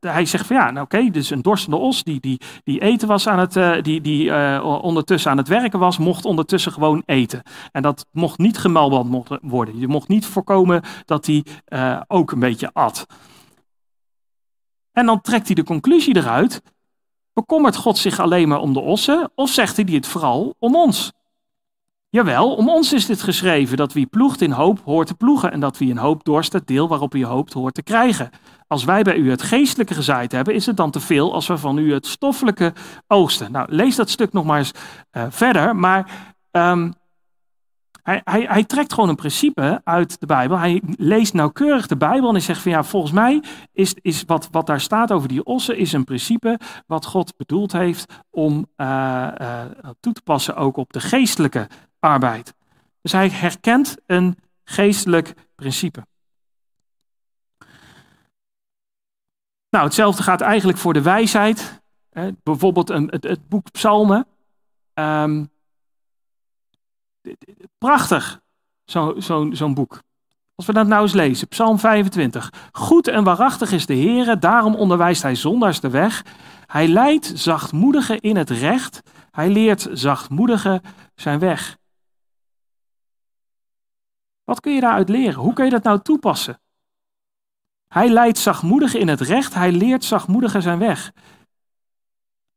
hij zegt van ja, nou oké, dus een dorstende os die, die, die eten was aan het, uh, die, die uh, ondertussen aan het werken was, mocht ondertussen gewoon eten. En dat mocht niet gemalband worden. Je mocht niet voorkomen dat hij uh, ook een beetje at. En dan trekt hij de conclusie eruit. Bekommert God zich alleen maar om de ossen of zegt hij het vooral om ons? Jawel, om ons is dit geschreven dat wie ploegt in hoop hoort te ploegen en dat wie in hoop dorst het deel waarop hij hoopt hoort te krijgen. Als wij bij u het geestelijke gezaaid hebben, is het dan te veel als we van u het stoffelijke oogsten. Nou, lees dat stuk nog maar eens uh, verder, maar um, hij, hij, trekt gewoon een principe uit de Bijbel. Hij leest nauwkeurig de Bijbel en hij zegt van ja, volgens mij is, is wat, wat daar staat over die ossen, is een principe wat God bedoeld heeft om uh, uh, toe te passen ook op de geestelijke arbeid. Dus hij herkent een geestelijk principe. Nou, hetzelfde gaat eigenlijk voor de wijsheid. Hè, bijvoorbeeld een, het, het, boek Psalmen. Um, prachtig, zo'n zo, zo boek. Als we dat nou eens lezen, Psalm 25. Goed en waarachtig is de Heer, daarom onderwijst hij zondaars de weg. Hij leidt zachtmoedigen in het recht. Hij leert zachtmoedigen zijn weg. Wat kun je daaruit leren? Hoe kun je dat nou toepassen? Hij leidt zachtmoedigen in het recht, hij leert zachtmoedigen zijn weg.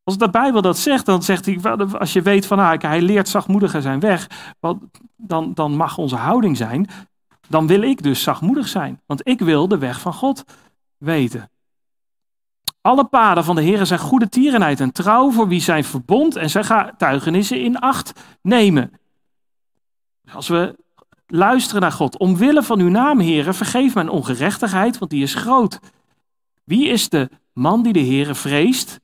Als de Bijbel dat zegt, dan zegt hij, als je weet van ah, hij leert zachtmoedigen zijn weg, dan, dan mag onze houding zijn, dan wil ik dus zachtmoedig zijn. Want ik wil de weg van God weten. Alle paden van de Heer zijn goede tierenheid en trouw voor wie zijn verbond en zijn getuigenissen in acht nemen. Als we luisteren naar God. Omwille van uw naam, heren, vergeef mijn ongerechtigheid, want die is groot. Wie is de man die de Heere vreest?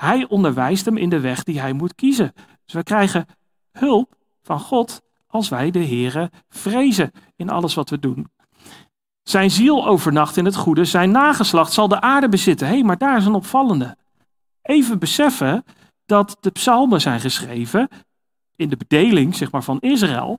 Hij onderwijst hem in de weg die hij moet kiezen. Dus we krijgen hulp van God als wij de Heere vrezen in alles wat we doen. Zijn ziel overnacht in het goede, zijn nageslacht zal de aarde bezitten. Hé, hey, maar daar is een opvallende. Even beseffen dat de psalmen zijn geschreven in de bedeling zeg maar, van Israël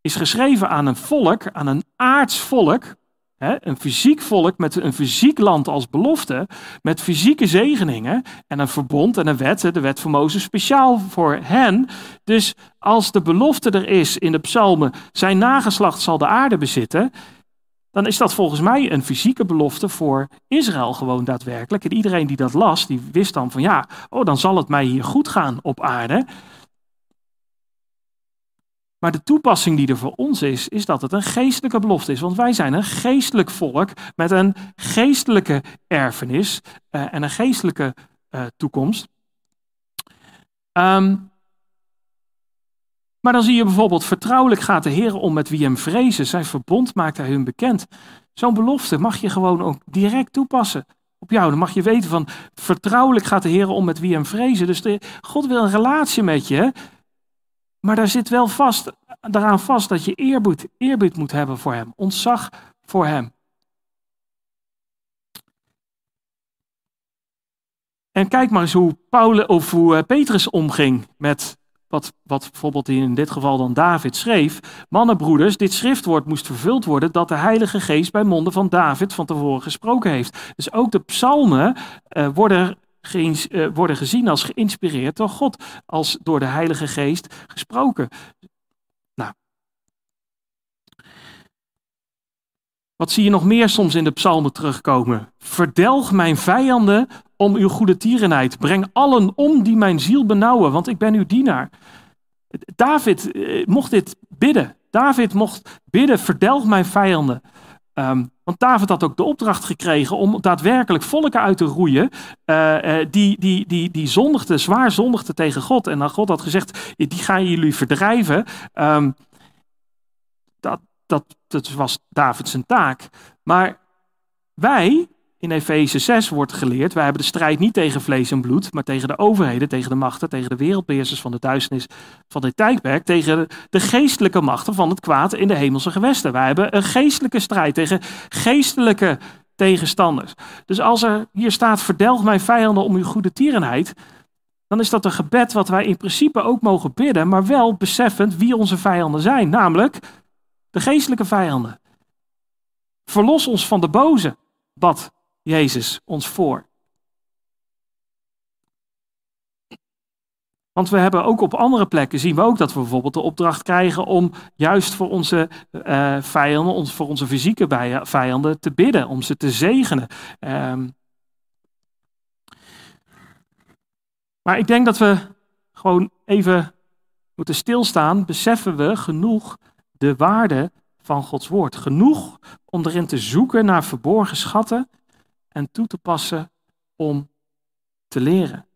is geschreven aan een volk, aan een aards volk, een fysiek volk met een fysiek land als belofte, met fysieke zegeningen en een verbond en een wet, de wet van Mozes, speciaal voor hen. Dus als de belofte er is in de psalmen, zijn nageslacht zal de aarde bezitten, dan is dat volgens mij een fysieke belofte voor Israël gewoon daadwerkelijk. En iedereen die dat las, die wist dan van ja, oh dan zal het mij hier goed gaan op aarde. Maar de toepassing die er voor ons is, is dat het een geestelijke belofte is. Want wij zijn een geestelijk volk met een geestelijke erfenis uh, en een geestelijke uh, toekomst. Um, maar dan zie je bijvoorbeeld, vertrouwelijk gaat de Heer om met wie hem vrezen. Zijn verbond maakt hij hun bekend. Zo'n belofte mag je gewoon ook direct toepassen op jou. Dan mag je weten van, vertrouwelijk gaat de Heer om met wie hem vrezen. Dus God wil een relatie met je. Maar daar zit wel vast, daaraan vast dat je eerbied, eerbied moet hebben voor hem, ontzag voor hem. En kijk maar eens hoe, Paulus, of hoe eh, Petrus omging met wat, wat bijvoorbeeld in dit geval dan David schreef. Mannenbroeders, dit schriftwoord moest vervuld worden dat de Heilige Geest bij monden van David van tevoren gesproken heeft. Dus ook de psalmen uh, worden eh, worden gezien als geïnspireerd door God, als door de Heilige Geest gesproken. Nou. Wat zie je nog meer soms in de psalmen terugkomen? Verdelg mijn vijanden om uw goede tierenheid. Breng allen om die mijn ziel benauwen, want ik ben uw dienaar. David eh, mocht dit bidden. David mocht bidden, verdelg mijn vijanden. Ehm, want David had ook de opdracht gekregen om daadwerkelijk volken uit te roeien uh, die, die, die, die zondigden, zwaar zondigden tegen God. En dan God had gezegd, die gaan jullie verdrijven. Um, dat, dat, dat was David zijn taak. Maar wij, in Efeze 6 wordt geleerd, wij hebben de strijd niet tegen vlees en bloed, maar tegen de overheden, tegen de machten, tegen de wereldbeheersers van de duisternis van dit tijdperk, tegen de geestelijke machten van het kwaad in de hemelse gewesten. Wij hebben een geestelijke strijd tegen geestelijke tegenstanders. Dus als er hier staat, verdelg mijn vijanden om uw goede tierenheid, dan is dat een gebed wat wij in principe ook mogen bidden, maar wel beseffend wie onze vijanden zijn, namelijk de geestelijke vijanden. Verlos ons van de boze, bad Jezus ons voor. Want we hebben ook op andere plekken zien we ook dat we bijvoorbeeld de opdracht krijgen om juist voor onze uh, vijanden, voor onze fysieke vijanden te bidden, om ze te zegenen. Um, maar ik denk dat we gewoon even moeten stilstaan. Beseffen we genoeg de waarde van Gods woord? Genoeg om erin te zoeken naar verborgen schatten en toe te passen om te leren.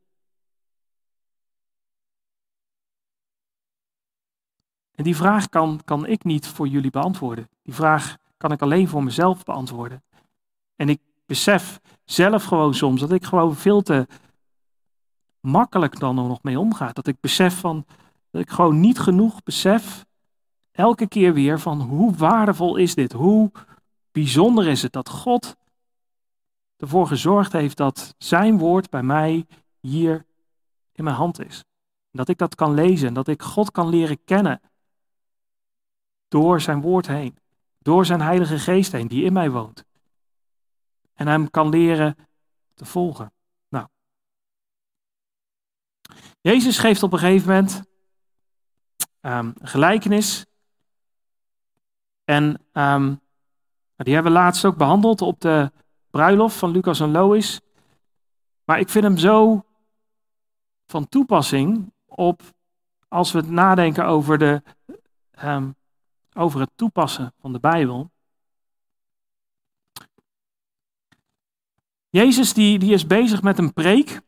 En die vraag kan, kan ik niet voor jullie beantwoorden. Die vraag kan ik alleen voor mezelf beantwoorden. En ik besef zelf gewoon soms dat ik gewoon veel te makkelijk dan er nog mee omga. Dat ik besef van, dat ik gewoon niet genoeg besef, elke keer weer van hoe waardevol is dit? Hoe bijzonder is het dat God ervoor gezorgd heeft dat zijn woord bij mij hier in mijn hand is. Dat ik dat kan lezen en dat ik God kan leren kennen door zijn woord heen, door zijn Heilige Geest heen die in mij woont. En hem kan leren te volgen. Nou. Jezus geeft op een gegeven moment um, gelijkenis. En um, die hebben we laatst ook behandeld op de bruiloft van Lucas en Lois. Maar ik vind hem zo van toepassing op als we het nadenken over, de, um, over het toepassen van de Bijbel. Jezus die, die is bezig met een preek.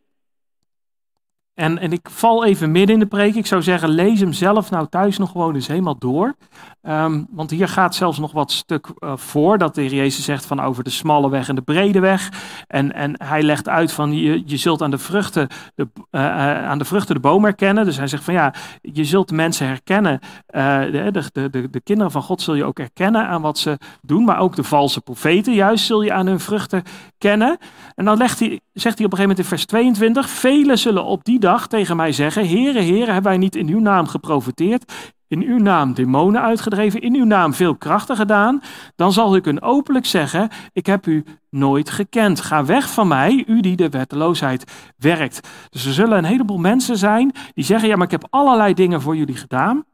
En, en ik val even midden in de preek. Ik zou zeggen, lees hem zelf nou thuis nog gewoon eens helemaal door. Um, want hier gaat zelfs nog wat stuk uh, voor. Dat de Heer Jezus zegt van over de smalle weg en de brede weg. En, en hij legt uit van je, zult aan de, vruchten de, uh, aan de vruchten de boom herkennen. Dus hij zegt van ja, je zult mensen herkennen. De, de, de, de kinderen van God zul je ook herkennen aan wat ze doen. Maar ook de valse profeten juist zul je aan hun vruchten kennen. En dan legt hij, zegt hij op een gegeven moment in vers 22. Velen zullen op die dag tegen mij zeggen: Heere, Heere, hebben wij niet in uw naam geprofiteerd? In uw naam demonen uitgedreven, in uw naam veel krachten gedaan, dan zal ik hun openlijk zeggen: Ik heb u nooit gekend. Ga weg van mij, u die de wetteloosheid werkt. Dus er zullen een heleboel mensen zijn die zeggen: Ja, maar ik heb allerlei dingen voor jullie gedaan.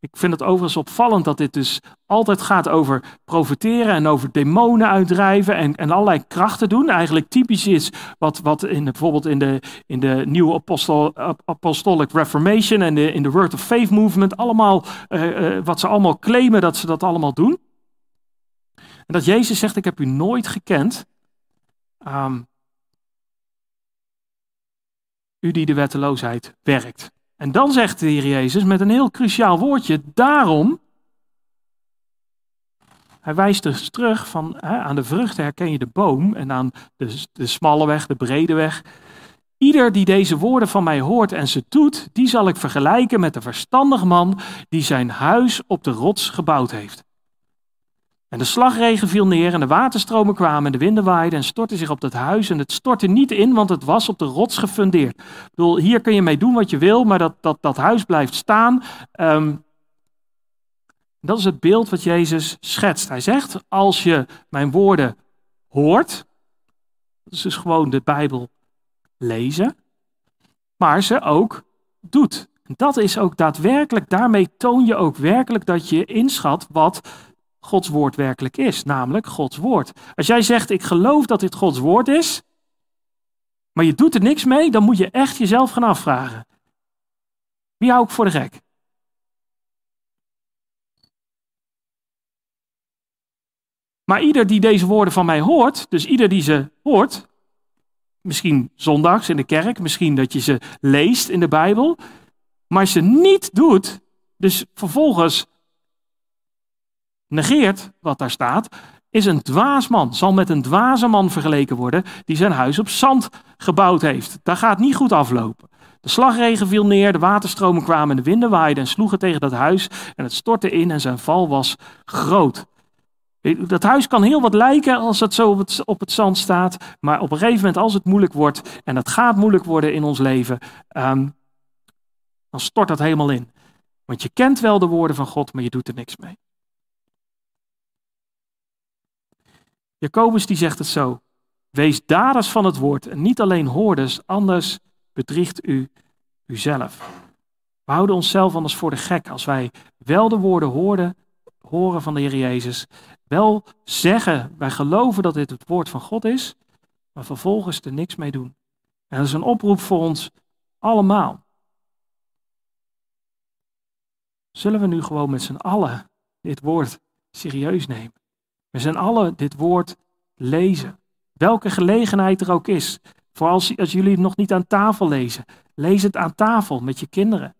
Ik vind het overigens opvallend dat dit dus altijd gaat over profiteren en over demonen uitdrijven en, en allerlei krachten doen. Eigenlijk typisch is wat, wat in bijvoorbeeld in de, in de New Apostolic Reformation en in de Word of Faith Movement, allemaal, uh, uh, wat ze allemaal claimen dat ze dat allemaal doen. En dat Jezus zegt, ik heb u nooit gekend. Um, u die de wetteloosheid werkt. En dan zegt de Heer Jezus met een heel cruciaal woordje, daarom. Hij wijst dus terug van hè, aan de vruchten herken je de boom en aan de, de smalle weg, de brede weg. Ieder die deze woorden van mij hoort en ze doet, die zal ik vergelijken met de verstandig man die zijn huis op de rots gebouwd heeft. En de slagregen viel neer en de waterstromen kwamen en de winden waaiden en stortten zich op dat huis. En het stortte niet in, want het was op de rots gefundeerd. Ik bedoel, hier kun je mee doen wat je wil, maar dat, dat, dat huis blijft staan. Um, dat is het beeld wat Jezus schetst. Hij zegt, als je mijn woorden hoort, dat is dus gewoon de Bijbel lezen, maar ze ook doet. Dat is ook daadwerkelijk, daarmee toon je ook werkelijk dat je inschat wat Gods woord werkelijk is, namelijk Gods woord. Als jij zegt, ik geloof dat dit Gods woord is, maar je doet er niks mee, dan moet je echt jezelf gaan afvragen. Wie hou ik voor de gek? Maar ieder die deze woorden van mij hoort, dus ieder die ze hoort, misschien zondags in de kerk, misschien dat je ze leest in de Bijbel, maar ze niet doet, dus vervolgens negeert wat daar staat, is een dwaasman. Zal met een dwaze man vergeleken worden die zijn huis op zand gebouwd heeft. Dat gaat niet goed aflopen. De slagregen viel neer, de waterstromen kwamen, de winden waaiden en sloegen tegen dat huis en het stortte in en zijn val was groot. Dat huis kan heel wat lijken als het zo op het, op het zand staat, maar op een gegeven moment als het moeilijk wordt, en het gaat moeilijk worden in ons leven, ehm, dan stort dat helemaal in. Want je kent wel de woorden van God, maar je doet er niks mee. Jacobus die zegt het zo. Wees daders van het woord en niet alleen hoorders, anders bedriegt u uzelf. We houden onszelf anders voor de gek als wij wel de woorden hoorden, horen van de Heer Jezus, wel zeggen, wij geloven dat dit het woord van God is, maar vervolgens er niks mee doen. En dat is een oproep voor ons allemaal. Zullen we nu gewoon met z'n allen dit woord serieus nemen? We zijn allen dit woord lezen. Welke gelegenheid er ook is. Vooral als, als jullie het nog niet aan tafel lezen. Lees het aan tafel met je kinderen.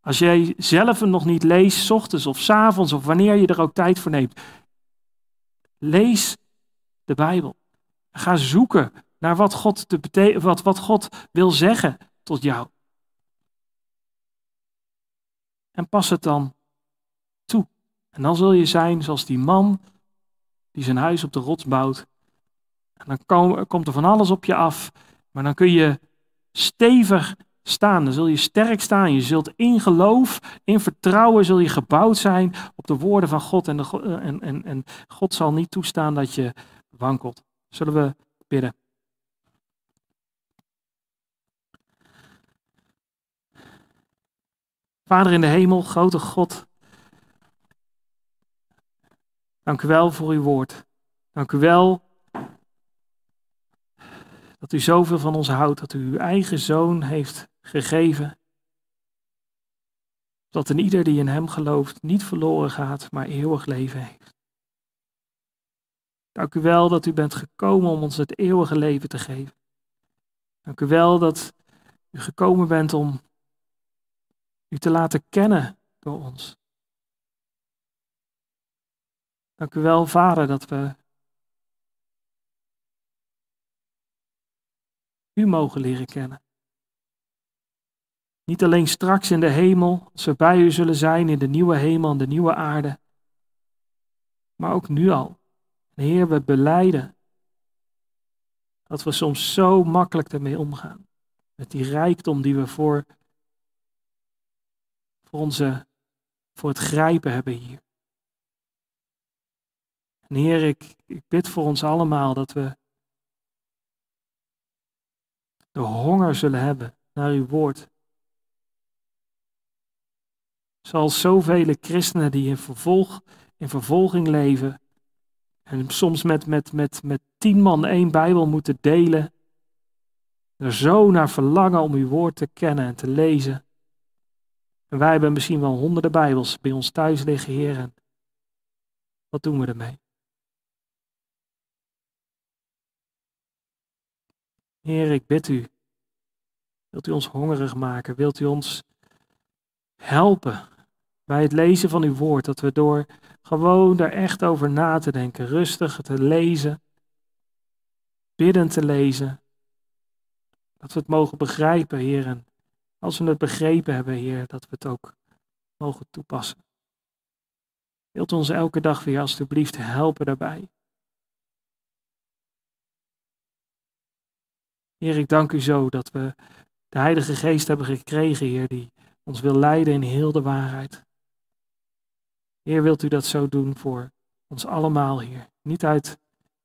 Als jij zelf het nog niet leest, s ochtends of s avonds of wanneer je er ook tijd voor neemt. Lees de Bijbel. Ga zoeken naar wat God, te wat, wat God wil zeggen tot jou. En pas het dan toe. En dan zul je zijn zoals die man die zijn huis op de rots bouwt. En dan komt er van alles op je af, maar dan kun je stevig staan. Dan zul je sterk staan. Je zult in geloof, in vertrouwen, zul je gebouwd zijn op de woorden van God. En, de, eh, en, en, en God zal niet toestaan dat je wankelt. Zullen we bidden? Vader in de hemel, grote God, Dank u wel voor uw woord. Dank u wel dat u zoveel van ons houdt, dat u uw eigen zoon heeft gegeven. Dat een ieder die in hem gelooft niet verloren gaat, maar eeuwig leven heeft. Dank u wel dat u bent gekomen om ons het eeuwige leven te geven. Dank u wel dat u gekomen bent om u te laten kennen door ons. Dank u wel, Vader, dat we u mogen leren kennen. Niet alleen straks in de hemel, als we bij u zullen zijn in de nieuwe hemel en de nieuwe aarde, maar ook nu al. Heer, we beleiden dat we soms zo makkelijk ermee omgaan. Met die rijkdom die we voor, voor, onze, voor het grijpen hebben hier. En Heer, ik, bid voor ons allemaal dat we de honger zullen hebben naar uw woord. Zoals zoveel christenen die in, vervolg, in vervolging leven en soms met, met, met, met tien man één Bijbel moeten delen, er zo naar verlangen om uw woord te kennen en te lezen. En wij hebben misschien wel honderden Bijbels bij ons thuis liggen, Heer. En wat doen we ermee? Heer, ik bid u. Wilt u ons hongerig maken? Wilt u ons helpen bij het lezen van uw woord? Dat we door gewoon daar echt over na te denken, rustig te lezen, bidden te lezen. Dat we het mogen begrijpen, Heer. En als we het begrepen hebben, Heer, dat we het ook mogen toepassen. Wilt u ons elke dag weer alstublieft helpen daarbij? Heer, ik dank u zo dat we de Heilige Geest hebben gekregen, Heer, die ons wil leiden in heel de waarheid. Heer, wilt u dat zo doen voor ons allemaal, Heer. Niet, uit,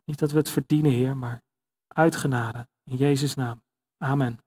niet dat we het verdienen, Heer, maar uit genade. In Jezus' naam. Amen.